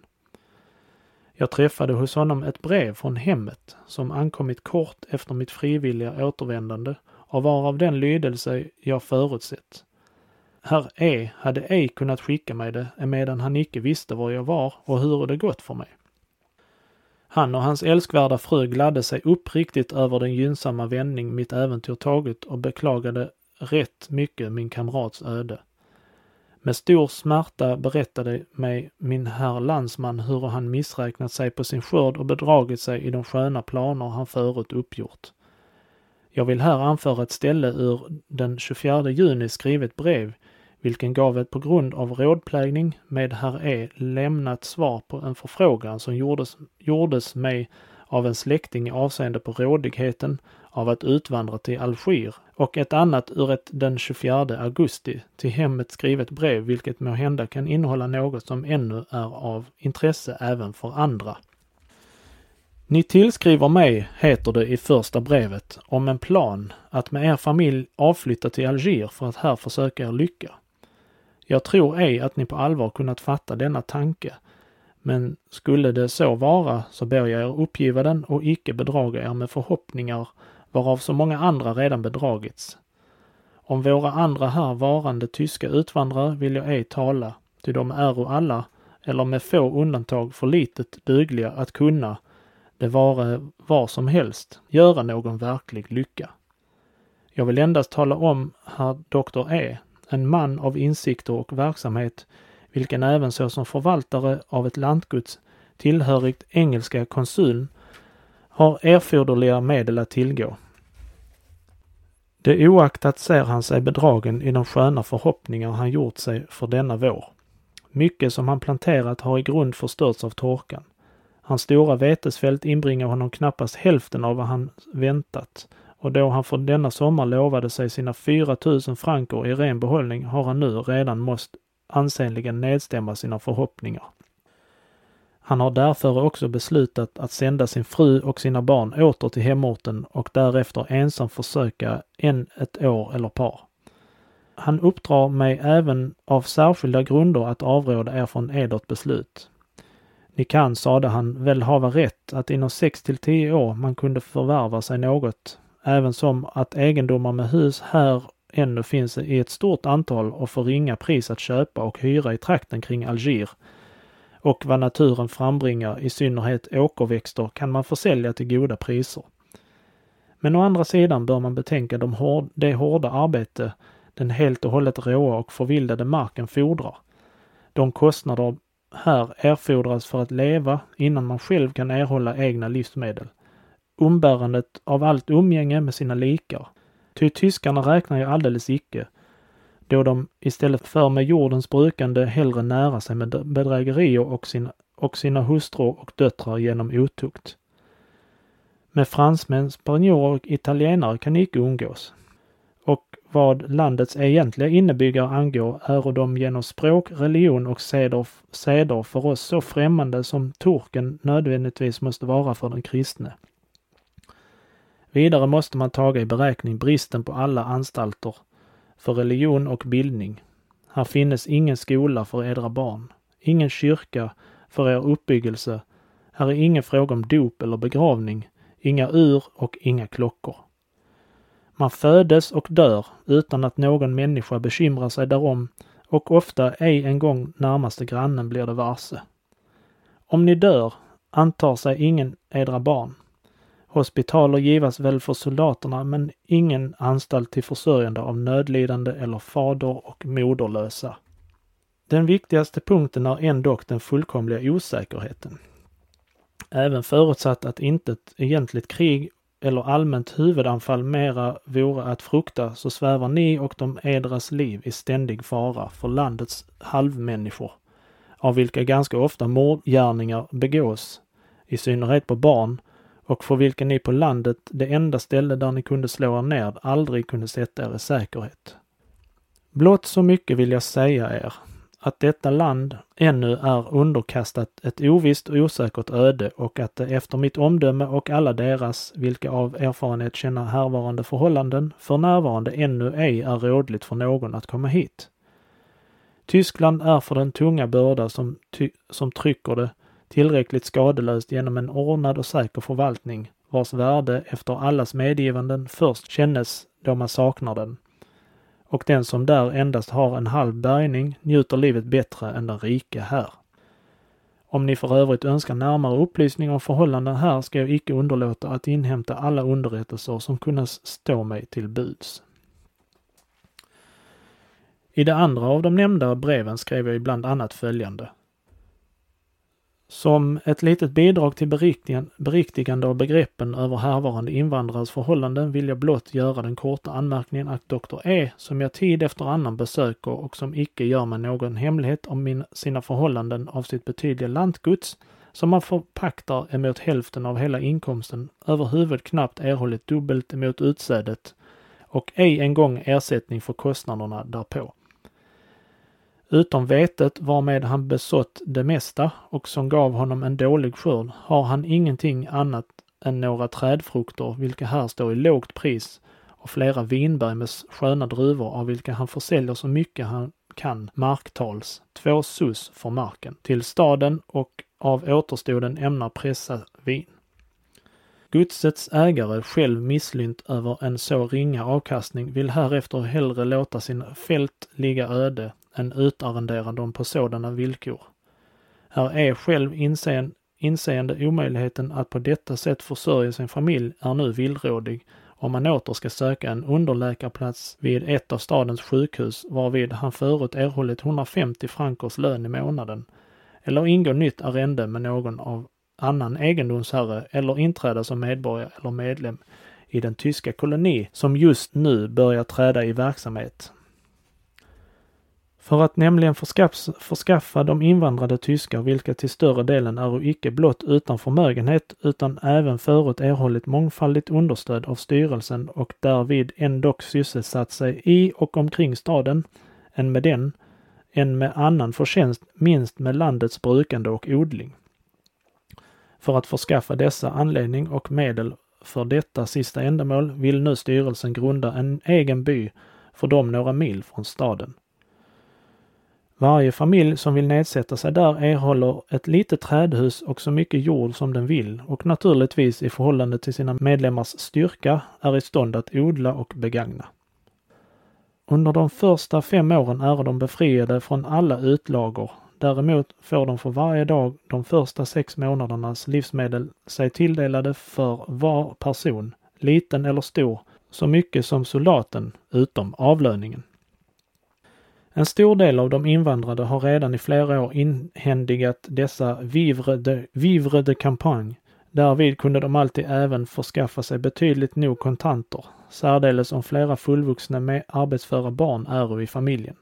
Jag träffade hos honom ett brev från hemmet som ankommit kort efter mitt frivilliga återvändande och var av den lydelse jag förutsett. Herr E hade ej kunnat skicka mig det emedan han icke visste var jag var och hur det gått för mig. Han och hans älskvärda fru gladde sig uppriktigt över den gynnsamma vändning mitt äventyr tagit och beklagade rätt mycket min kamrats öde. Med stor smärta berättade mig min herr landsman hur han missräknat sig på sin skörd och bedragit sig i de sköna planer han förut uppgjort. Jag vill här anföra ett ställe ur den 24 juni skrivet brev, vilken gav ett på grund av rådplägning med herr E lämnat svar på en förfrågan som gjordes, gjordes mig av en släkting i avseende på rådigheten av att utvandra till Alger och ett annat ur ett den 24 augusti till hemmet skrivet brev vilket må hända kan innehålla något som ännu är av intresse även för andra. Ni tillskriver mig, heter det i första brevet, om en plan att med er familj avflytta till Alger för att här försöka er lycka. Jag tror ej att ni på allvar kunnat fatta denna tanke, men skulle det så vara så ber jag er uppgiva den och icke bedraga er med förhoppningar varav så många andra redan bedragits. Om våra andra här varande tyska utvandrare vill jag ej tala, ty de är alla, eller med få undantag, för litet dugliga att kunna, det vare var som helst, göra någon verklig lycka. Jag vill endast tala om herr doktor E, en man av insikter och verksamhet, vilken även såsom förvaltare av ett lantgods tillhörigt engelska konsuln har erforderliga medel att tillgå. Det oaktat ser han sig bedragen i de sköna förhoppningar han gjort sig för denna vår. Mycket som han planterat har i grund förstörts av torkan. Hans stora vetesfält inbringar honom knappast hälften av vad han väntat och då han för denna sommar lovade sig sina 4 000 franker i ren behållning har han nu redan måst ansenligen nedstämma sina förhoppningar. Han har därför också beslutat att sända sin fru och sina barn åter till hemorten och därefter ensam försöka än ett år eller par. Han uppdrar mig även av särskilda grunder att avråda er från edert beslut. Ni kan, sade han, väl hava rätt att inom sex till tio år man kunde förvärva sig något, även som att egendomar med hus här ännu finns i ett stort antal och för ringa pris att köpa och hyra i trakten kring Alger och vad naturen frambringar, i synnerhet åkerväxter, kan man försälja till goda priser. Men å andra sidan bör man betänka de hård, det hårda arbete den helt och hållet råa och förvildade marken fordrar. De kostnader här erfordras för att leva innan man själv kan erhålla egna livsmedel. Umbärandet av allt umgänge med sina likar. Ty tyskarna räknar ju alldeles icke, då de istället för med jordens brukande hellre nära sig med bedrägerier och sina, och sina hustrur och döttrar genom otukt. Med fransmän, spanjorer och italienare kan icke umgås. Vad landets egentliga innebyggare angår är de genom språk, religion och seder, seder för oss så främmande som turken nödvändigtvis måste vara för den kristne. Vidare måste man taga i beräkning bristen på alla anstalter för religion och bildning. Här finnes ingen skola för edra barn, ingen kyrka för er uppbyggelse. Här är ingen fråga om dop eller begravning, inga ur och inga klockor. Man födes och dör utan att någon människa bekymrar sig därom och ofta ej en gång närmaste grannen blir det varse. Om ni dör antar sig ingen edra barn. Hospitaler givas väl för soldaterna men ingen anstalt till försörjande av nödlidande eller fader och moderlösa. Den viktigaste punkten är ändock den fullkomliga osäkerheten. Även förutsatt att inte ett egentligt krig eller allmänt huvudanfall mera vore att frukta så svävar ni och de edras liv i ständig fara för landets halvmänniskor, av vilka ganska ofta mordgärningar begås, i synnerhet på barn, och för vilka ni på landet, det enda ställe där ni kunde slå er ner, aldrig kunde sätta er i säkerhet. Blott så mycket vill jag säga er, att detta land ännu är underkastat ett ovisst och osäkert öde och att det efter mitt omdöme och alla deras, vilka av erfarenhet känner härvarande förhållanden, för närvarande ännu ej är rådligt för någon att komma hit. Tyskland är för den tunga börda som, ty som trycker det tillräckligt skadelöst genom en ordnad och säker förvaltning, vars värde efter allas medgivanden först kännes då man saknar den och den som där endast har en halv bärgning njuter livet bättre än den rike här. Om ni för övrigt önskar närmare upplysning om förhållanden här ska jag icke underlåta att inhämta alla underrättelser som kunna stå mig till buds. I det andra av de nämnda breven skrev jag bland annat följande. Som ett litet bidrag till beriktigande av begreppen över härvarande invandrares förhållanden vill jag blott göra den korta anmärkningen att Dr. E, som jag tid efter annan besöker och som icke gör mig någon hemlighet om min, sina förhållanden av sitt betydliga lantgods, som man förpaktar emot hälften av hela inkomsten, överhuvud knappt erhållit dubbelt emot utsädet och ej en gång ersättning för kostnaderna därpå. Utom vetet varmed han besått det mesta och som gav honom en dålig skörd har han ingenting annat än några trädfrukter, vilka här står i lågt pris, och flera vinberg med sköna druvor av vilka han försäljer så mycket han kan marktals, två sus för marken, till staden och av återstoden ämnar pressa vin. Godsets ägare, själv misslynt över en så ringa avkastning, vill härefter hellre låta sin fält ligga öde än utarrendera dem på sådana villkor. Här är själv inseende, inseende omöjligheten att på detta sätt försörja sin familj är nu villrådig om man åter ska söka en underläkarplats vid ett av stadens sjukhus varvid han förut erhållit 150 frankers lön i månaden, eller ingå nytt arrende med någon av annan egendomsherre eller inträda som medborgare eller medlem i den tyska koloni som just nu börjar träda i verksamhet. För att nämligen förskaffa, förskaffa de invandrade tyskar, vilka till större delen är icke blott utan förmögenhet, utan även förut erhållit mångfaldigt understöd av styrelsen och därvid ändock sysselsatt sig i och omkring staden, än med den, än med annan förtjänst, minst med landets brukande och odling. För att förskaffa dessa anledning och medel för detta sista ändamål vill nu styrelsen grunda en egen by för dem några mil från staden. Varje familj som vill nedsätta sig där erhåller ett litet trädhus och så mycket jord som den vill och naturligtvis i förhållande till sina medlemmars styrka är i stånd att odla och begagna. Under de första fem åren är de befriade från alla utlagor. Däremot får de för varje dag de första sex månadernas livsmedel sig tilldelade för var person, liten eller stor, så mycket som soldaten, utom avlöningen. En stor del av de invandrade har redan i flera år inhändigat dessa vivre de, vivre de campagne. Därvid kunde de alltid även förskaffa sig betydligt nog kontanter, särdeles om flera fullvuxna med arbetsföra barn är i familjen.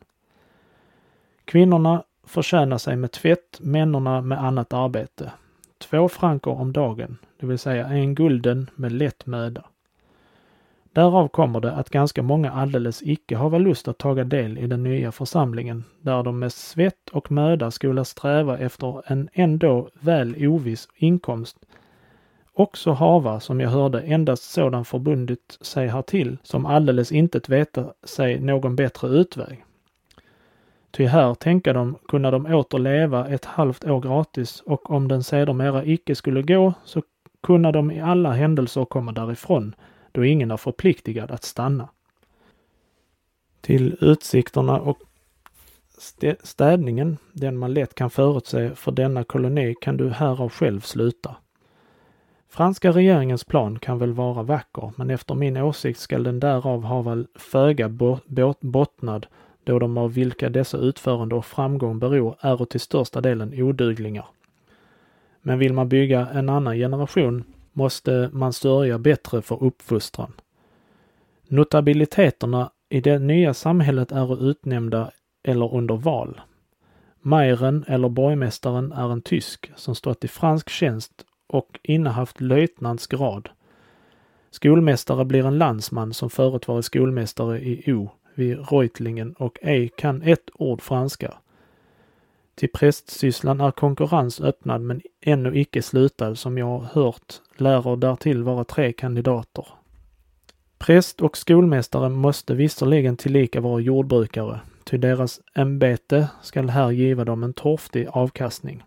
Kvinnorna förtjänar sig med tvätt, männorna med annat arbete. Två franker om dagen, det vill säga en gulden med lätt möda. Därav kommer det att ganska många alldeles icke hava lust att taga del i den nya församlingen, där de med svett och möda skola sträva efter en ändå väl oviss inkomst. Också hava, som jag hörde, endast sådan förbundit sig härtill, som alldeles intet veta sig någon bättre utväg. Ty här tänka de kunna de åter leva ett halvt år gratis och om den sedermera icke skulle gå så kunna de i alla händelser komma därifrån då ingen är förpliktigad att stanna. Till utsikterna och städningen, den man lätt kan förutse för denna koloni, kan du härav själv sluta. Franska regeringens plan kan väl vara vacker, men efter min åsikt skall den därav ha väl föga bottnad, då de av vilka dessa utförande och framgång beror är till största delen oduglingar. Men vill man bygga en annan generation måste man sörja bättre för uppfostran. Notabiliteterna i det nya samhället är utnämnda eller under val. Majren eller borgmästaren är en tysk som stått i fransk tjänst och innehaft löjtnants grad. Skolmästare blir en landsman som förut varit skolmästare i O vid Reutlingen och ej kan ett ord franska. Till prästsysslan är konkurrens öppnad men ännu icke slutad som jag hört lärer därtill vara tre kandidater. Präst och skolmästare måste visserligen tillika vara jordbrukare, ty deras ämbete skall här giva dem en torftig avkastning.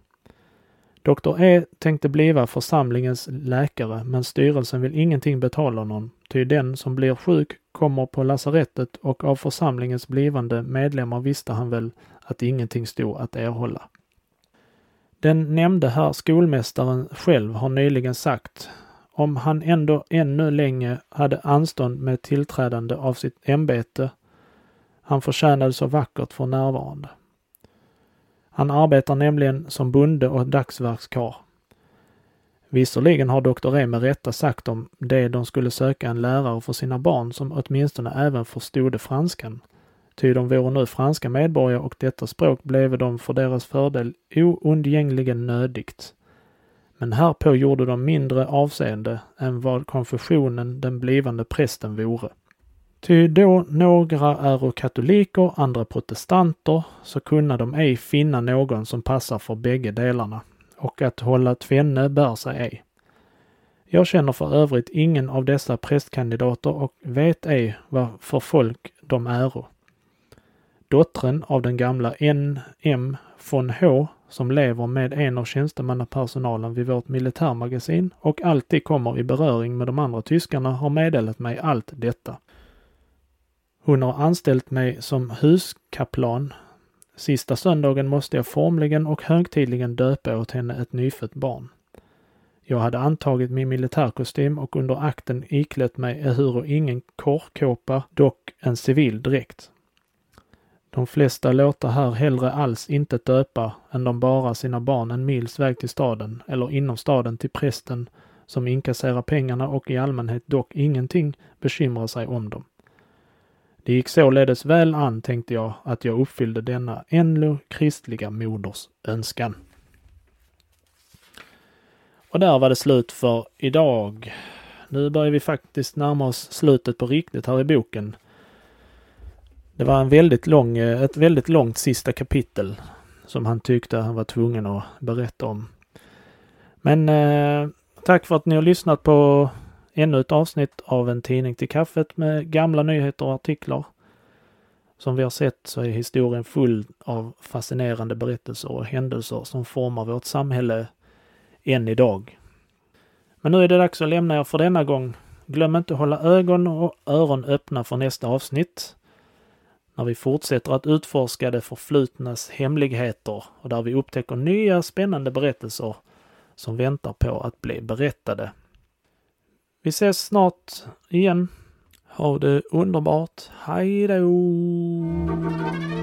Doktor E tänkte bliva församlingens läkare, men styrelsen vill ingenting betala honom, ty den som blir sjuk kommer på lasarettet och av församlingens blivande medlemmar visste han väl att ingenting stod att erhålla. Den nämnde herr skolmästaren själv har nyligen sagt om han ändå ännu länge hade anstånd med tillträdande av sitt ämbete han förtjänade så vackert för närvarande. Han arbetar nämligen som bonde och dagsverkskar. Visserligen har doktor E med rätta sagt om det de skulle söka en lärare för sina barn som åtminstone även förstod franskan. Ty de vore nu franska medborgare och detta språk bleve de för deras fördel oundgängligen nödigt. Men härpå gjorde de mindre avseende än vad konfessionen den blivande prästen vore. Ty då några äro katoliker, andra protestanter, så kunna de ej finna någon som passar för bägge delarna, och att hålla tvenne bär sig ej. Jag känner för övrigt ingen av dessa prästkandidater och vet ej vad för folk de äro. Dottern av den gamla N.M. Von H som lever med en av tjänstemannapersonalen vid vårt militärmagasin och alltid kommer i beröring med de andra tyskarna har meddelat mig allt detta. Hon har anställt mig som huskaplan. Sista söndagen måste jag formligen och högtidligen döpa åt henne ett nyfött barn. Jag hade antagit min militärkostym och under akten iklätt mig ehuru ingen korkåpa, dock en civil dräkt. De flesta låter här hellre alls inte döpa än de bara sina barn en mils väg till staden eller inom staden till prästen som inkasserar pengarna och i allmänhet dock ingenting bekymrar sig om dem. Det gick således väl an, tänkte jag, att jag uppfyllde denna ändå kristliga moders önskan. Och där var det slut för idag. Nu börjar vi faktiskt närma oss slutet på riktigt här i boken. Det var en väldigt lång, eh, ett väldigt långt sista kapitel som han tyckte han var tvungen att berätta om. Men eh, tack för att ni har lyssnat på ännu ett avsnitt av en tidning till kaffet med gamla nyheter och artiklar. Som vi har sett så är historien full av fascinerande berättelser och händelser som formar vårt samhälle än idag. Men nu är det dags att lämna er för denna gång. Glöm inte att hålla ögon och öron öppna för nästa avsnitt. När vi fortsätter att utforska det förflutnas hemligheter och där vi upptäcker nya spännande berättelser som väntar på att bli berättade. Vi ses snart igen. Ha det underbart. Hej då!